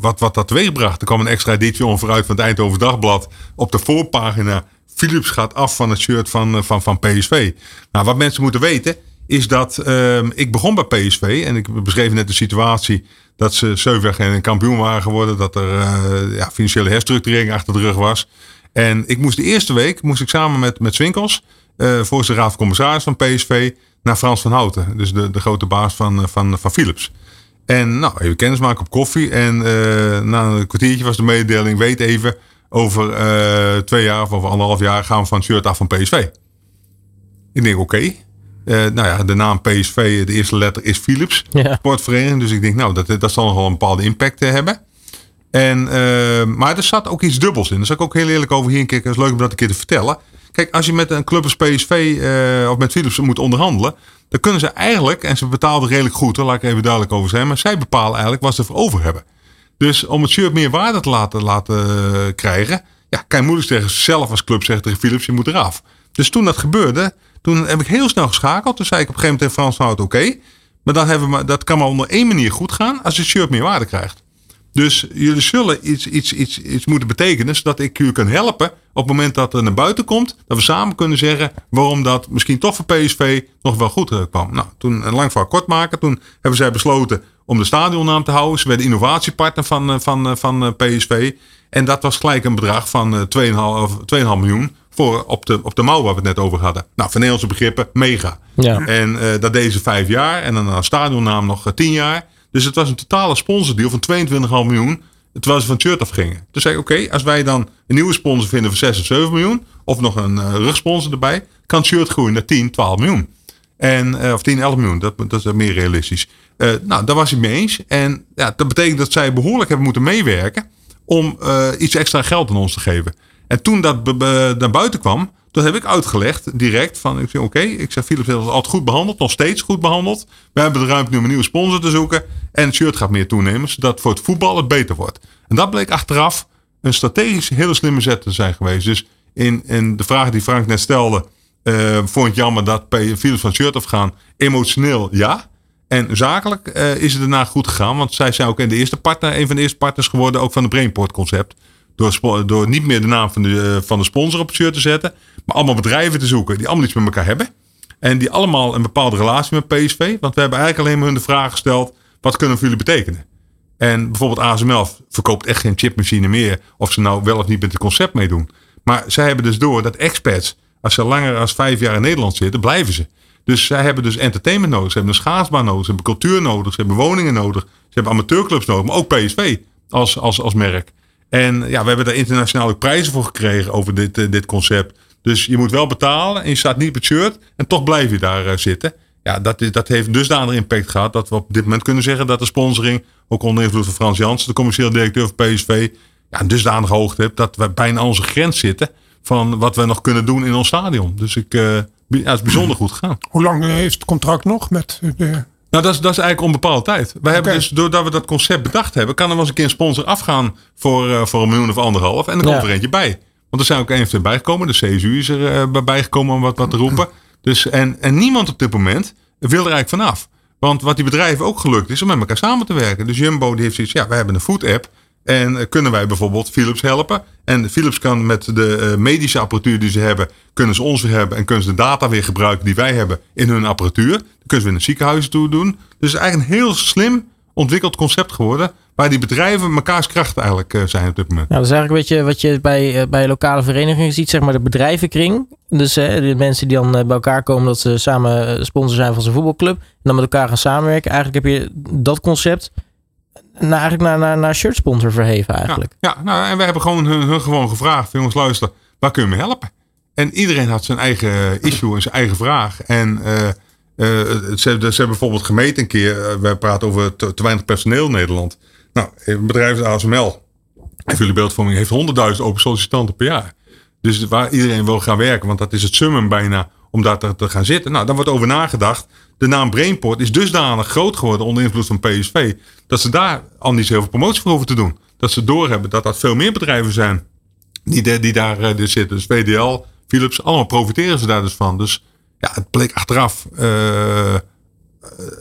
wat, wat dat teweegbracht. Er kwam een extra editie onvooruit van het Eindhoven Dagblad op de voorpagina. Philips gaat af van het shirt van, van, van PSV. Nou, wat mensen moeten weten is dat uh, ik begon bij PSV en ik beschreef net de situatie dat ze zeven geen kampioen waren geworden, dat er uh, ja, financiële herstructurering achter de rug was. En ik moest de eerste week moest ik samen met, met Swinkels, uh, voor de raad van commissaris van PSV, naar Frans van Houten, dus de, de grote baas van, van, van Philips. En nou, even kennis maken op koffie. En na een kwartiertje was de mededeling: weet even, over twee jaar of over anderhalf jaar gaan we van het shirt af van PSV. Ik denk: oké. Uh, nou ja, de naam PSV, de eerste letter is Philips ja. sportvereniging. Dus ik denk, nou, dat, dat zal nog wel een bepaalde impact hebben. En, uh, maar er zat ook iets dubbels in. Daar zal ik ook heel eerlijk over hier een keer. Het is leuk om dat een keer te vertellen. Kijk, als je met een club als PSV uh, of met Philips moet onderhandelen. Dan kunnen ze eigenlijk, en ze betaalden redelijk goed, daar laat ik even duidelijk over zijn. Maar zij bepalen eigenlijk wat ze voor over hebben. Dus om het shirt meer waarde te laten, laten krijgen. Ja, kan je moeilijk tegen zelf als club zeggen tegen Philips, je moet eraf. Dus toen dat gebeurde, toen heb ik heel snel geschakeld. Toen zei ik op een gegeven moment tegen Frans Hout, oké. maar dat, hebben we, dat kan maar onder één manier goed gaan als het shirt meer waarde krijgt. Dus jullie zullen iets, iets, iets, iets moeten betekenen, zodat ik jullie kan helpen op het moment dat er naar buiten komt. Dat we samen kunnen zeggen waarom dat misschien toch voor PSV nog wel goed eh, kwam. Nou, toen een lang verhaal kort maken. Toen hebben zij besloten om de stadionnaam te houden. Ze werden innovatiepartner van, eh, van, eh, van PSV. En dat was gelijk een bedrag van 2,5 miljoen voor op de, op de mouw waar we het net over hadden. Nou, van Nederlandse begrippen, mega. Ja. En eh, dat deze vijf jaar en dan een stadionnaam nog eh, tien jaar. Dus het was een totale sponsordeal van 22,5 miljoen. Terwijl ze van het shirt afgingen. Dus zei ik, oké, als wij dan een nieuwe sponsor vinden van 6 of 7 miljoen. Of nog een eh, rugsponsor erbij. Kan het shirt groeien naar 10, 12 miljoen. En, of 10, 11 miljoen. Dat, dat is meer realistisch. Nou, daar was hij mee eens. En ja, dat betekent dat zij behoorlijk hebben moeten meewerken. Om iets extra geld aan ons te geven. En toen dat naar buiten kwam. Dat heb ik uitgelegd direct. Van, ik zeg oké, ik zeg Philips heeft altijd goed behandeld. Nog steeds goed behandeld. We hebben de ruimte nu om een nieuwe sponsor te zoeken. En het shirt gaat meer toenemen. Zodat voor het voetbal het beter wordt. En dat bleek achteraf een strategisch hele slimme zet te zijn geweest. Dus in, de vraag die Frank net stelde. eh, vond ik jammer dat Philips van het shirt afgaan. Emotioneel ja. En zakelijk eh, is het daarna goed gegaan. Want zij zijn ook in de eerste partner, een van de eerste partners geworden. Ook van het Brainport concept. Door, niet meer de naam van de, eh, van de sponsor op het shirt te zetten. Maar allemaal bedrijven te zoeken die allemaal iets met elkaar hebben. En die allemaal een bepaalde relatie met PSV. Want we hebben eigenlijk alleen maar hun de vraag gesteld. Wat kunnen voor jullie betekenen? En bijvoorbeeld ASML verkoopt echt geen chipmachine meer. Of ze nou wel of niet met het concept meedoen. Maar zij hebben dus door dat experts, als ze langer dan vijf jaar in Nederland zitten, blijven ze. Dus zij hebben dus entertainment nodig. Ze hebben een schaatsbaan nodig. Ze hebben cultuur nodig. Ze hebben woningen nodig. Ze hebben amateurclubs nodig. Maar ook PSV als, als, als merk. En ja, we hebben daar internationaal ook prijzen voor gekregen over dit, eh, dit concept. Dus je moet wel betalen en je staat niet op het shirt. En toch blijf je daar eh, zitten. Ja, dat, dat heeft dusdanig impact gehad dat we op dit moment kunnen zeggen dat de sponsoring, ook onder invloed van Frans Jansen, de commercieel directeur van PSV, ja, een dusdanig hoogte heeft dat we bijna aan onze grens zitten van wat we nog kunnen doen in ons stadion. Dus ik, eh, het is bijzonder goed gegaan. Hoe lang heeft het contract nog met de... Nou, dat is, dat is eigenlijk onbepaalde tijd. Wij hebben dus, doordat we dat concept bedacht hebben, kan er wel eens een keer een sponsor afgaan voor, eh, voor een miljoen of anderhalf. En dan komt Ja. er eentje bij. Want er zijn ook even bijgekomen. De CSU is er eh, bijgekomen om wat, wat te roepen. Dus, en, en niemand op dit moment wil er eigenlijk vanaf. Want wat die bedrijven ook gelukt is om met elkaar samen te werken. Dus Jumbo die heeft zoiets, ja, wij hebben een food app. En kunnen wij bijvoorbeeld Philips helpen? En Philips kan met de eh, medische apparatuur die ze hebben, kunnen ze weer hebben. En kunnen ze de data weer gebruiken die wij hebben in hun apparatuur. Kunnen ze weer naar ziekenhuizen toe doen. Dus het is eigenlijk een heel slim ontwikkeld concept geworden. Waar die bedrijven mekaars krachten eigenlijk eh, zijn op dit moment. Nou, dat is eigenlijk wat je, wat je bij, eh, bij lokale verenigingen ziet, zeg maar de bedrijvenkring. Dus eh, de mensen die dan bij elkaar komen dat ze samen sponsor zijn van zijn voetbalclub. En dan met elkaar gaan samenwerken. Eigenlijk heb je dat concept naar, eigenlijk naar, naar, naar shirt sponsor verheven eigenlijk. Ja, ja nou, en we hebben gewoon hun, gewoon gevraagd. Jongens, luister, waar kun je me helpen? En iedereen had zijn eigen issue en zijn eigen vraag. En eh, eh, ze, ze hebben bijvoorbeeld gemeten een keer. eh, we praten over te, weinig personeel in Nederland. Nou, een bedrijf ASML, even jullie beeldvorming, heeft 100.000 open sollicitanten per jaar. Dus waar iedereen wil gaan werken, want dat is het summum bijna om daar te, te gaan zitten. Nou, daar wordt over nagedacht. De naam Brainport is dusdanig groot geworden onder invloed van PSV. Dat ze daar al niet zoveel promotie voor hoeven te doen. Dat ze doorhebben dat dat veel meer bedrijven zijn die, die daar dus zitten. Dus VDL, Philips, allemaal profiteren ze daar dus van. Dus ja, het bleek achteraf eh, eh,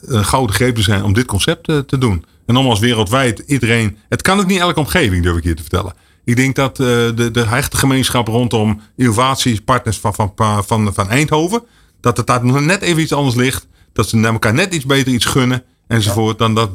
een gouden greep te zijn om dit concept te doen. En nogmaals, wereldwijd, iedereen. Het kan ook niet elke omgeving, durf ik hier te vertellen. Ik denk dat de, de hechte gemeenschap rondom innovatiepartners van, van, van, van Eindhoven. dat het daar nog net even iets anders ligt. Dat ze naar elkaar net iets beter iets gunnen. Enzovoort. Dan dat,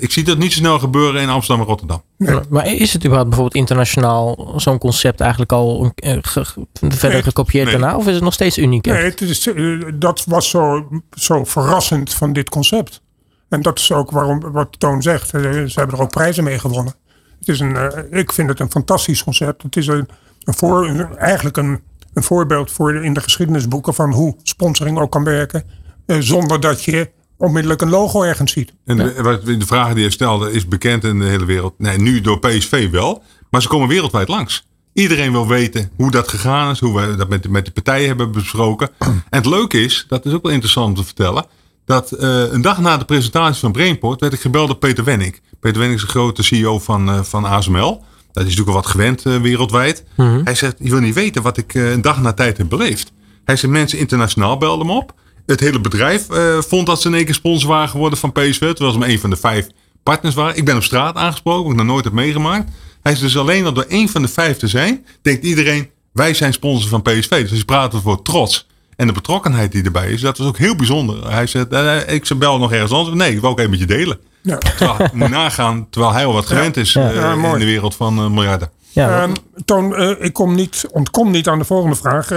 ik zie dat niet zo snel gebeuren in Amsterdam en Rotterdam. Maar- Maar is het überhaupt bijvoorbeeld internationaal zo'n concept eigenlijk al eh, ge- ge- verder Nee, gekopieerd nee. daarna? Of is het nog steeds uniek? Nee, het is, eh, dat was zo, zo verrassend van dit concept. En dat is ook waarom, wat Toon zegt. eh, Ze hebben er ook prijzen mee gewonnen. Het is een, ik vind het een fantastisch concept. Het is een, een voor, eigenlijk een, een voorbeeld voor de- in de geschiedenisboeken van hoe sponsoring ook kan werken. Eh, zonder dat je onmiddellijk een logo ergens ziet. En de, wat- de vraag die je stelde is bekend in de hele wereld. Nee, nu door PSV wel. Maar ze komen wereldwijd langs. Iedereen wil weten hoe dat gegaan is. Hoe we dat met, de- met de partijen hebben besproken. En het leuke is, dat is ook wel interessant om te vertellen. Dat eh, een dag na de presentatie van Brainport werd ik gebeld door Peter Wenning. Peter Wenning is de grote CEO van, eh, van ASML. Dat is natuurlijk wel wat gewend wereldwijd. Hij zegt, je wil niet weten wat ik een dag na tijd heb beleefd. Hij zegt, mensen internationaal belden me op. Het hele bedrijf eh, vond dat ze in één keer sponsor waren geworden van PSV. Terwijl ze maar een van de vijf partners waren. Ik ben op straat aangesproken, wat ik nog nooit heb meegemaakt. Hij is dus alleen al door één van de vijf te zijn, denkt iedereen, wij zijn sponsor van PSV. Dus hij praat het woord trots. En de betrokkenheid die erbij is, dat was ook heel bijzonder. Hij zegt, eh, ik zou bel nog ergens anders. Nee, ik wil ook even met je delen. Ja. Terwijl, moet nagaan, terwijl hij al wat gewend is Ja. eh, Ja, mooi. in de wereld van eh, miljarden. Ja, um, Toon, uh, ik kom niet, ontkom niet aan de volgende vraag.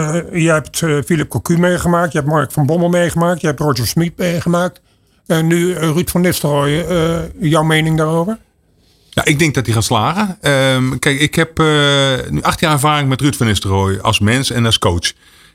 Uh, je hebt Philip Cocu meegemaakt, je hebt Mark van Bommel meegemaakt, je hebt Roger Smit meegemaakt. En nu Ruud van Nistelrooy, jouw mening daarover? Ja, ik denk dat hij gaat slagen. Um, kijk, ik heb nu acht jaar ervaring met Ruud van Nistelrooy als mens en als coach.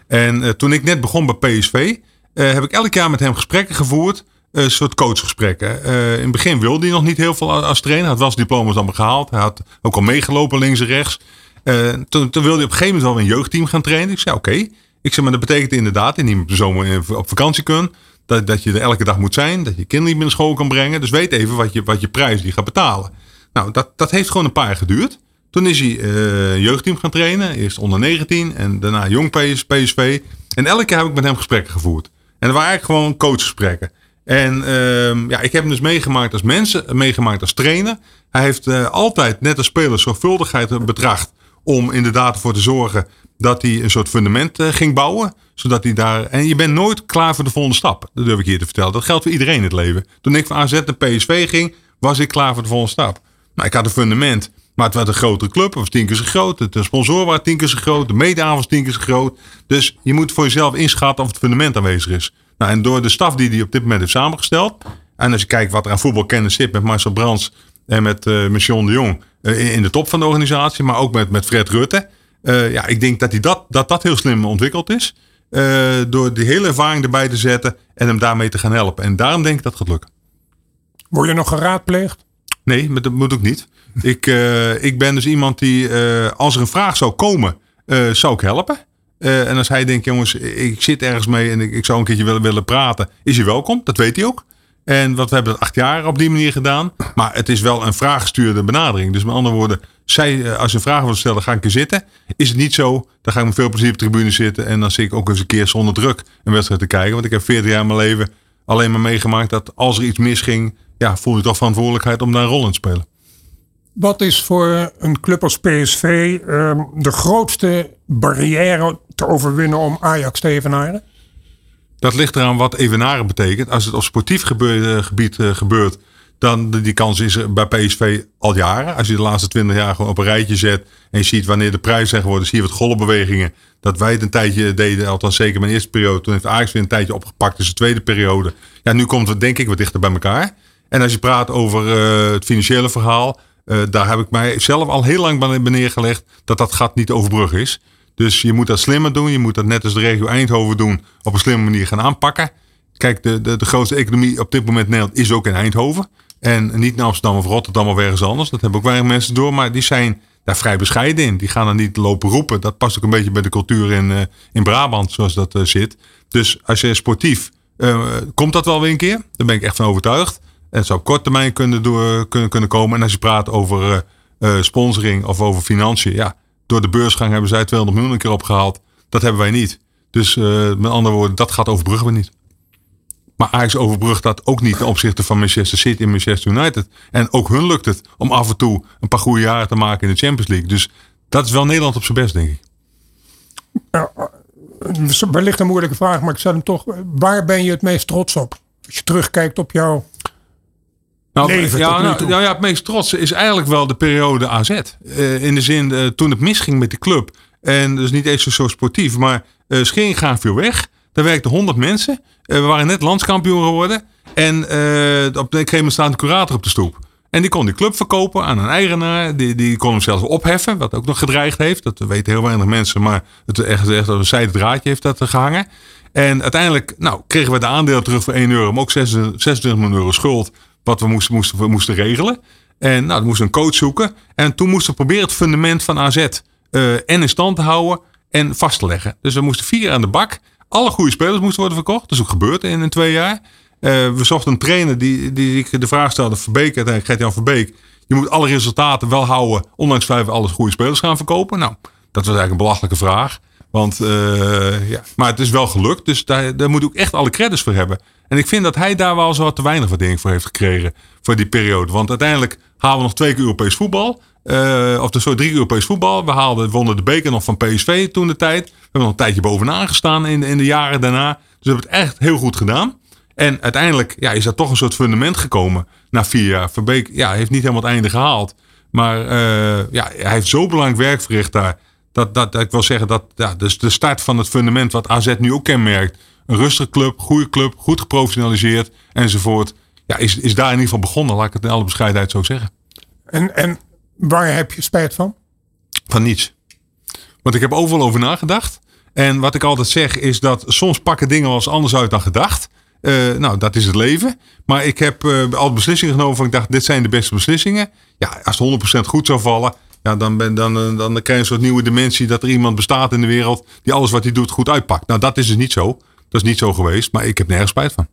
En toen ik net begon bij PSV, heb ik elk jaar met hem gesprekken gevoerd een soort coachgesprekken. In het begin wilde hij nog niet heel veel als trainer. Hij had wel zijn diploma's allemaal gehaald. Hij had ook al meegelopen links en rechts. Uh, toen, toen, wilde hij op een gegeven moment wel een jeugdteam gaan trainen. Ik zei oké. Ik zei maar dat betekent inderdaad dat je niet op zomer op vakantie kunt. Dat, dat je er elke dag moet zijn. Dat je kinderen niet meer naar school kan brengen. Dus weet even wat je, wat je prijs die gaat betalen. Nou, dat, dat heeft gewoon een paar jaar geduurd. Toen is hij uh, jeugdteam gaan trainen. Eerst onder 19 en daarna jong PSV. En elke keer heb ik met hem gesprekken gevoerd. En dat waren eigenlijk gewoon coachgesprekken. En uh, ja, ik heb hem dus meegemaakt als mensen, meegemaakt als trainer. Hij heeft uh, altijd, net als speler, zorgvuldigheid betracht. Om inderdaad ervoor te zorgen dat hij een soort fundament uh, ging bouwen. Zodat hij daar. En je bent nooit klaar voor de volgende stap. Dat durf ik hier te vertellen. Dat geldt voor iedereen in het leven. Toen ik van AZ naar PSV ging, was ik klaar voor de volgende stap. Nou, ik had een fundament. Maar het was een grotere club. Het was tien keer zo groot. De sponsor was tien keer zo groot. De mede was tien keer zo groot. Dus je moet voor jezelf inschatten of het fundament aanwezig is. Nou, en door de staf die hij op dit moment heeft samengesteld. En als je kijkt wat er aan voetbalkennis zit met Marcel Brands en met uh, Mission de Jong in de top van de organisatie, maar ook met, met Fred Rutte. Uh, ja, ik denk dat, hij dat, dat dat heel slim ontwikkeld is. door die hele ervaring erbij te zetten en hem daarmee te gaan helpen. En daarom denk ik dat het gaat lukken. Word je nog geraadpleegd? Nee, dat moet ook niet. ik, ik ben dus iemand die, als er een vraag zou komen, zou ik helpen. En als hij denkt, jongens, ik zit ergens mee en ik, ik zou een keertje willen, willen praten, is hij welkom. Dat weet hij ook. En wat we hebben acht jaar op die manier gedaan. Maar het is wel een vraaggestuurde benadering. Dus met andere woorden, zij, eh, als je een vraag wil stellen, ga ik er zitten. Is het niet zo, dan ga ik met veel plezier op de tribune zitten. En dan zit ik ook eens een keer zonder druk een wedstrijd te kijken. Want ik heb 40 jaar mijn leven alleen maar meegemaakt dat als er iets misging, ja, voel je toch verantwoordelijkheid om daar een rol in te spelen. Wat is voor een club als PSV ehm, de grootste barrière te overwinnen om Ajax te evenaren? Dat ligt eraan wat evenaren betekent. Als het op sportief gebied eh, gebeurt, dan die kans is er bij PSV al jaren. Als je de laatste twintig jaar gewoon op een rijtje zet en je ziet wanneer de prijs zijn geworden, zie je wat golfbewegingen. Dat wij het een tijdje deden, althans zeker mijn eerste periode. Toen heeft Ajax weer een tijdje opgepakt, dus de tweede periode. Ja, nu komt het denk ik wat dichter bij elkaar. En als je praat over uh, het financiële verhaal, daar heb ik mij zelf al heel lang bij neergelegd dat dat gat niet overbrug is. Dus je moet dat slimmer doen. Je moet dat net als de regio Eindhoven doen. Op een slimme manier gaan aanpakken. Kijk, de, de, de grootste economie op dit moment in Nederland is ook in Eindhoven. En niet in Amsterdam of Rotterdam of ergens anders. Dat hebben ook weinig mensen door. Maar die zijn daar vrij bescheiden in. Die gaan er niet lopen roepen. Dat past ook een beetje bij de cultuur in, uh, in Brabant, zoals dat uh, zit. Dus als je sportief, uh, komt dat wel weer een keer. Daar ben ik echt van overtuigd. En het zou op korte termijn kunnen, door, kunnen, kunnen komen. En als je praat over sponsoring of over financiën, ja, door de beursgang hebben zij 200 miljoen een keer opgehaald. Dat hebben wij niet. Dus uh, met andere woorden, dat gaat overbruggen we niet. Maar Ajax overbrugt dat ook niet ten opzichte van Manchester City en Manchester United. En ook hun lukt het om af en toe een paar goede jaren te maken in de Champions League. Dus dat is wel Nederland op zijn best, denk ik. Ja, wellicht een moeilijke vraag, maar ik stel hem toch. Waar ben je het meest trots op? Als je terugkijkt op jouw nou. Ja, nou, nou, ja, het meest trots is eigenlijk wel de periode AZ. Uh, in de zin, uh, toen het misging met de club. En dus niet eens zo sportief, maar uh, Schering gaan viel weg. Daar werkten 100 mensen. we waren net landskampioen geworden. En op een gegeven moment staat een curator op de stoep. En die kon die club verkopen aan een eigenaar. Die, die kon hem zelfs opheffen, wat ook nog gedreigd heeft. Dat weten heel weinig mensen, maar het echt, echt een zijde draadje heeft dat gehangen. En uiteindelijk nou, kregen we de aandelen terug voor 1 euro, maar ook 26 miljoen euro schuld wat we moesten, moesten, we moesten regelen. En nou, we moesten een coach zoeken. En toen moesten we proberen het fundament van AZ uh, en in stand te houden en vast te leggen. Dus we moesten vier aan de bak. Alle goede spelers moesten worden verkocht. Dat is ook gebeurd in, in twee jaar. Uh, we zochten een trainer die, die ik de vraag stelde, Verbeek, uiteindelijk Gert-Jan Verbeek. Je moet alle resultaten wel houden, ondanks dat we alle goede spelers gaan verkopen. Nou, dat was eigenlijk een belachelijke vraag. Want, uh, ja, maar het is wel gelukt. Dus daar, daar moet ik ook echt alle credits voor hebben. En ik vind dat hij daar wel zo wat te weinig waardering voor heeft gekregen. Voor die periode. Want uiteindelijk halen we nog twee keer Europees voetbal. Uh, of zo drie Europees voetbal. We haalden, wonnen de beker nog van PSV toen de tijd. We hebben nog een tijdje bovenaan gestaan in, in de jaren daarna. Dus we hebben het echt heel goed gedaan. En uiteindelijk ja, is er toch een soort fundament gekomen na vier jaar. Verbeek ja, heeft niet helemaal het einde gehaald. Maar ja, hij heeft zo belangrijk werk verricht daar. Dat, dat, dat ik wil zeggen dat ja, dus de start van het fundament wat AZ nu ook kenmerkt. Een rustige club, goede club, goed geprofessionaliseerd enzovoort. Ja, is, is daar in ieder geval begonnen, laat ik het in alle bescheidenheid zo zeggen. En, en waar heb je spijt van? Van niets. Want ik heb overal over nagedacht. En wat ik altijd zeg is dat soms pakken dingen wel eens anders uit dan gedacht. Uh, nou, dat is het leven. Maar ik heb uh, al beslissingen genomen van ik dacht, dit zijn de beste beslissingen. Ja, als het 100% goed zou vallen, ja, dan, ben, dan, dan, dan krijg je een soort nieuwe dimensie dat er iemand bestaat in de wereld die alles wat hij doet goed uitpakt. Nou, dat is dus niet zo. Dat is niet zo geweest, maar ik heb nergens spijt van.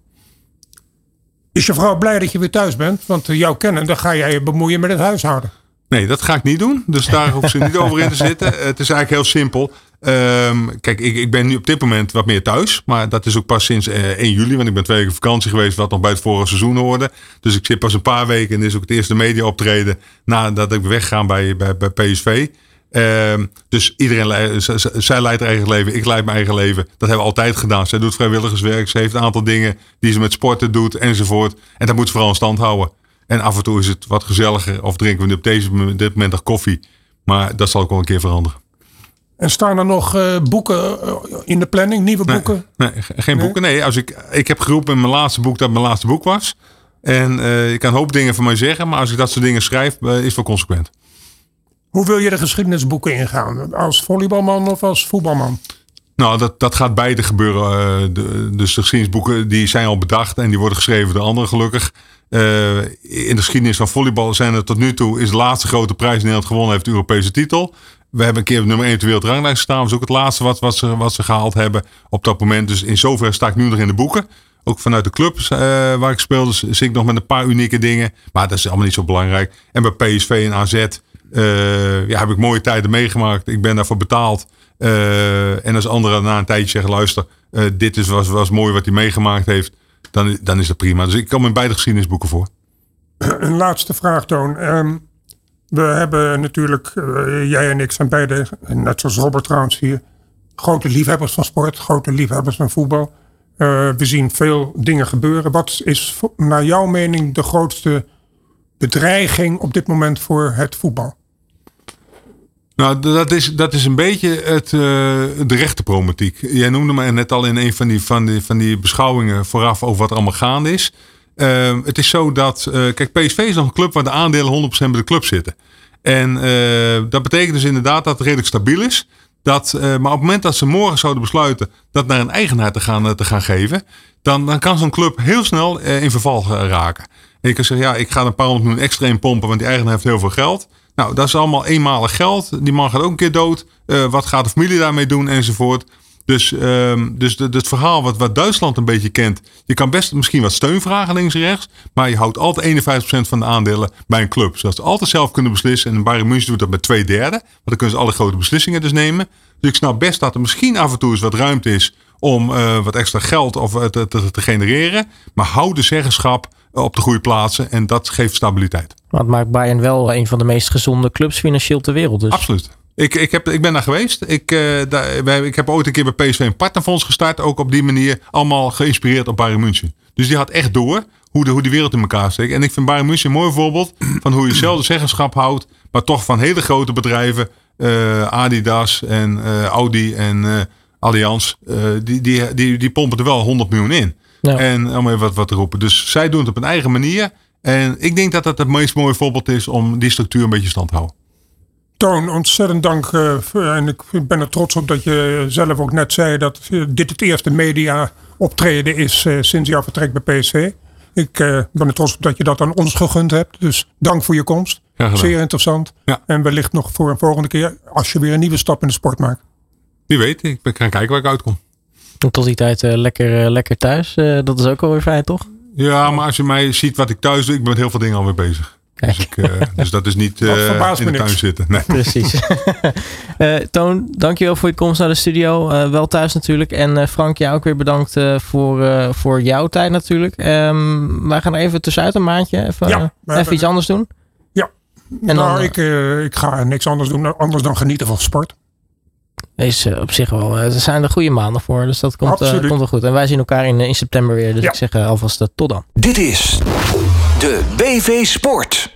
Is je vrouw blij dat je weer thuis bent? Want eh, jou kennen, dan ga jij je bemoeien met het huishouden. Nee, dat ga ik niet doen. Dus daar hoef ze niet over in te zitten. Het is eigenlijk heel simpel. Um, kijk, ik, ik ben nu op dit moment wat meer thuis. Maar dat is ook pas sinds uh, eh, 1 juli. Want ik ben twee weken vakantie geweest. Wat nog bij het vorige seizoen hoorde. Dus ik zit pas een paar weken. En is ook het eerste media optreden. Nadat ik wegga bij, bij, PSV. Um, dus iedereen, zij leidt haar eigen leven, ik leid mijn eigen leven. Dat hebben we altijd gedaan. Zij doet vrijwilligerswerk, ze heeft een aantal dingen die ze met sporten doet enzovoort. En dat moet ze vooral in stand houden. En af en toe is het wat gezelliger of drinken we nu op deze, dit moment nog koffie. Maar dat zal ook wel een keer veranderen. En staan er nog uh, boeken eh, in de planning, nieuwe boeken? Nee, geen boeken. Nee, als ik, ik heb geroepen in mijn laatste boek dat mijn laatste boek was. En uh, ik kan een hoop dingen van mij zeggen, maar als ik dat soort dingen schrijf, is het wel consequent. Hoe wil je de geschiedenisboeken ingaan? Als volleybalman of als voetbalman? Nou, dat, dat gaat beide gebeuren. De, dus de geschiedenisboeken die zijn al bedacht en die worden geschreven door anderen gelukkig. Uh, in de geschiedenis van volleybal zijn er tot nu toe is de laatste grote prijs in Nederland gewonnen heeft de Europese titel. We hebben een keer nummer 1 de wereldranglijst gestaan. Dat is ook het laatste wat, ze, wat ze gehaald hebben op dat moment. Dus in zoverre sta ik nu nog in de boeken. Ook vanuit de clubs uh, waar ik speelde zit ik nog met een paar unieke dingen. Maar dat is allemaal niet zo belangrijk. En bij PSV en AZ uh, ja, heb ik mooie tijden meegemaakt. Ik ben daarvoor betaald. Uh, en als anderen na een tijdje zeggen, luister, dit is, was, was mooi wat hij meegemaakt heeft dan, dan is dat prima. Dus ik kom in beide geschiedenisboeken voor. Een laatste vraag, Toon. Um, we hebben natuurlijk, uh, jij en ik zijn beide, net zoals Robert trouwens hier, grote liefhebbers van sport, grote liefhebbers van voetbal. Uh, we zien veel dingen gebeuren. Wat is naar jouw mening de grootste bedreiging op dit moment voor het voetbal? Nou, dat is, dat is een beetje het, uh, de. Jij noemde me net al in een van die, van, die, van die beschouwingen vooraf over wat er allemaal gaande is. Uh, het is zo dat, uh, kijk, PSV is nog een club waar de aandelen 100% bij de club zitten. En dat betekent dus inderdaad dat het redelijk stabiel is. Dat, maar op het moment dat ze morgen zouden besluiten dat naar een eigenaar te gaan, te gaan geven, dan, dan kan zo'n club heel snel in verval raken. En je kan zeggen, ja, ik ga een paar honderd miljoen extra in pompen, want die eigenaar heeft heel veel geld. Nou, dat is allemaal eenmalig geld. Die man gaat ook een keer dood. Wat gaat de familie daarmee doen enzovoort. Dus, uh, dus het verhaal wat, wat Duitsland een beetje kent. Je kan best misschien wat steun vragen links en rechts. Maar je houdt altijd 51% van de aandelen bij een club. Zodat ze altijd zelf kunnen beslissen. En Bayern München doet dat met twee derde. Want dan kunnen ze alle grote beslissingen dus nemen. Dus ik snap best dat er misschien af en toe eens wat ruimte is. Om uh, wat extra geld of, uh, te, te, te genereren. Maar hou de zeggenschap op de goede plaatsen. En dat geeft stabiliteit. Maar het maakt Bayern wel een van de meest gezonde clubs financieel ter wereld. Dus. Absoluut. Ik, ik, heb, ik ben daar geweest. Ik, uh, daar, wij, ik heb ooit een keer bij PSV een partnerfonds gestart. Ook op die manier. Allemaal geïnspireerd op Bayern München. Dus die had echt door hoe de, hoe die wereld in elkaar steekt. En ik vind Bayern München een mooi voorbeeld van hoe je zelf zeggenschap houdt. Maar toch van hele grote bedrijven. Uh, Adidas en uh, Audi en Allianz. die, die, die, die pompen er wel 100 miljoen in. Ja. En om even wat, wat te roepen. Dus zij doen het op een eigen manier. En ik denk dat dat het meest mooie voorbeeld is om die structuur een beetje stand te houden. Toon, ontzettend dank. Uh, en ik ben er trots op dat je zelf ook net zei dat uh, dit het eerste media optreden is uh, sinds jouw vertrek bij PSV. Ik ben er trots op dat je dat aan ons gegund hebt. Dus dank voor je komst. Zeer interessant. Ja. En wellicht nog voor een volgende keer als je weer een nieuwe stap in de sport maakt. Wie weet, ik ben gaan kijken waar ik uitkom. Tot die tijd lekker, lekker thuis. dat is ook wel weer fijn, toch? Ja, maar als je mij ziet wat ik thuis doe, ik ben met heel veel dingen alweer bezig. Dus, ik, uh, dus, dat is niet uh, in de tuin zitten. Nee. Precies. uh, Toon, dankjewel voor je komst naar de studio. wel thuis natuurlijk. En Frank, jou ook weer bedankt voor, voor jouw tijd natuurlijk. Um, wij gaan even tussenuit een maandje even, ja, even iets anders doen. Ja, en nou, dan, ik, ik ga niks anders doen anders dan genieten van sport is op zich wel. Er zijn er goede maanden voor. Dus dat komt, uh, komt wel goed. En wij zien elkaar in, in september weer. Dus ja. ik zeg alvast tot dan. Dit is de BV Sport.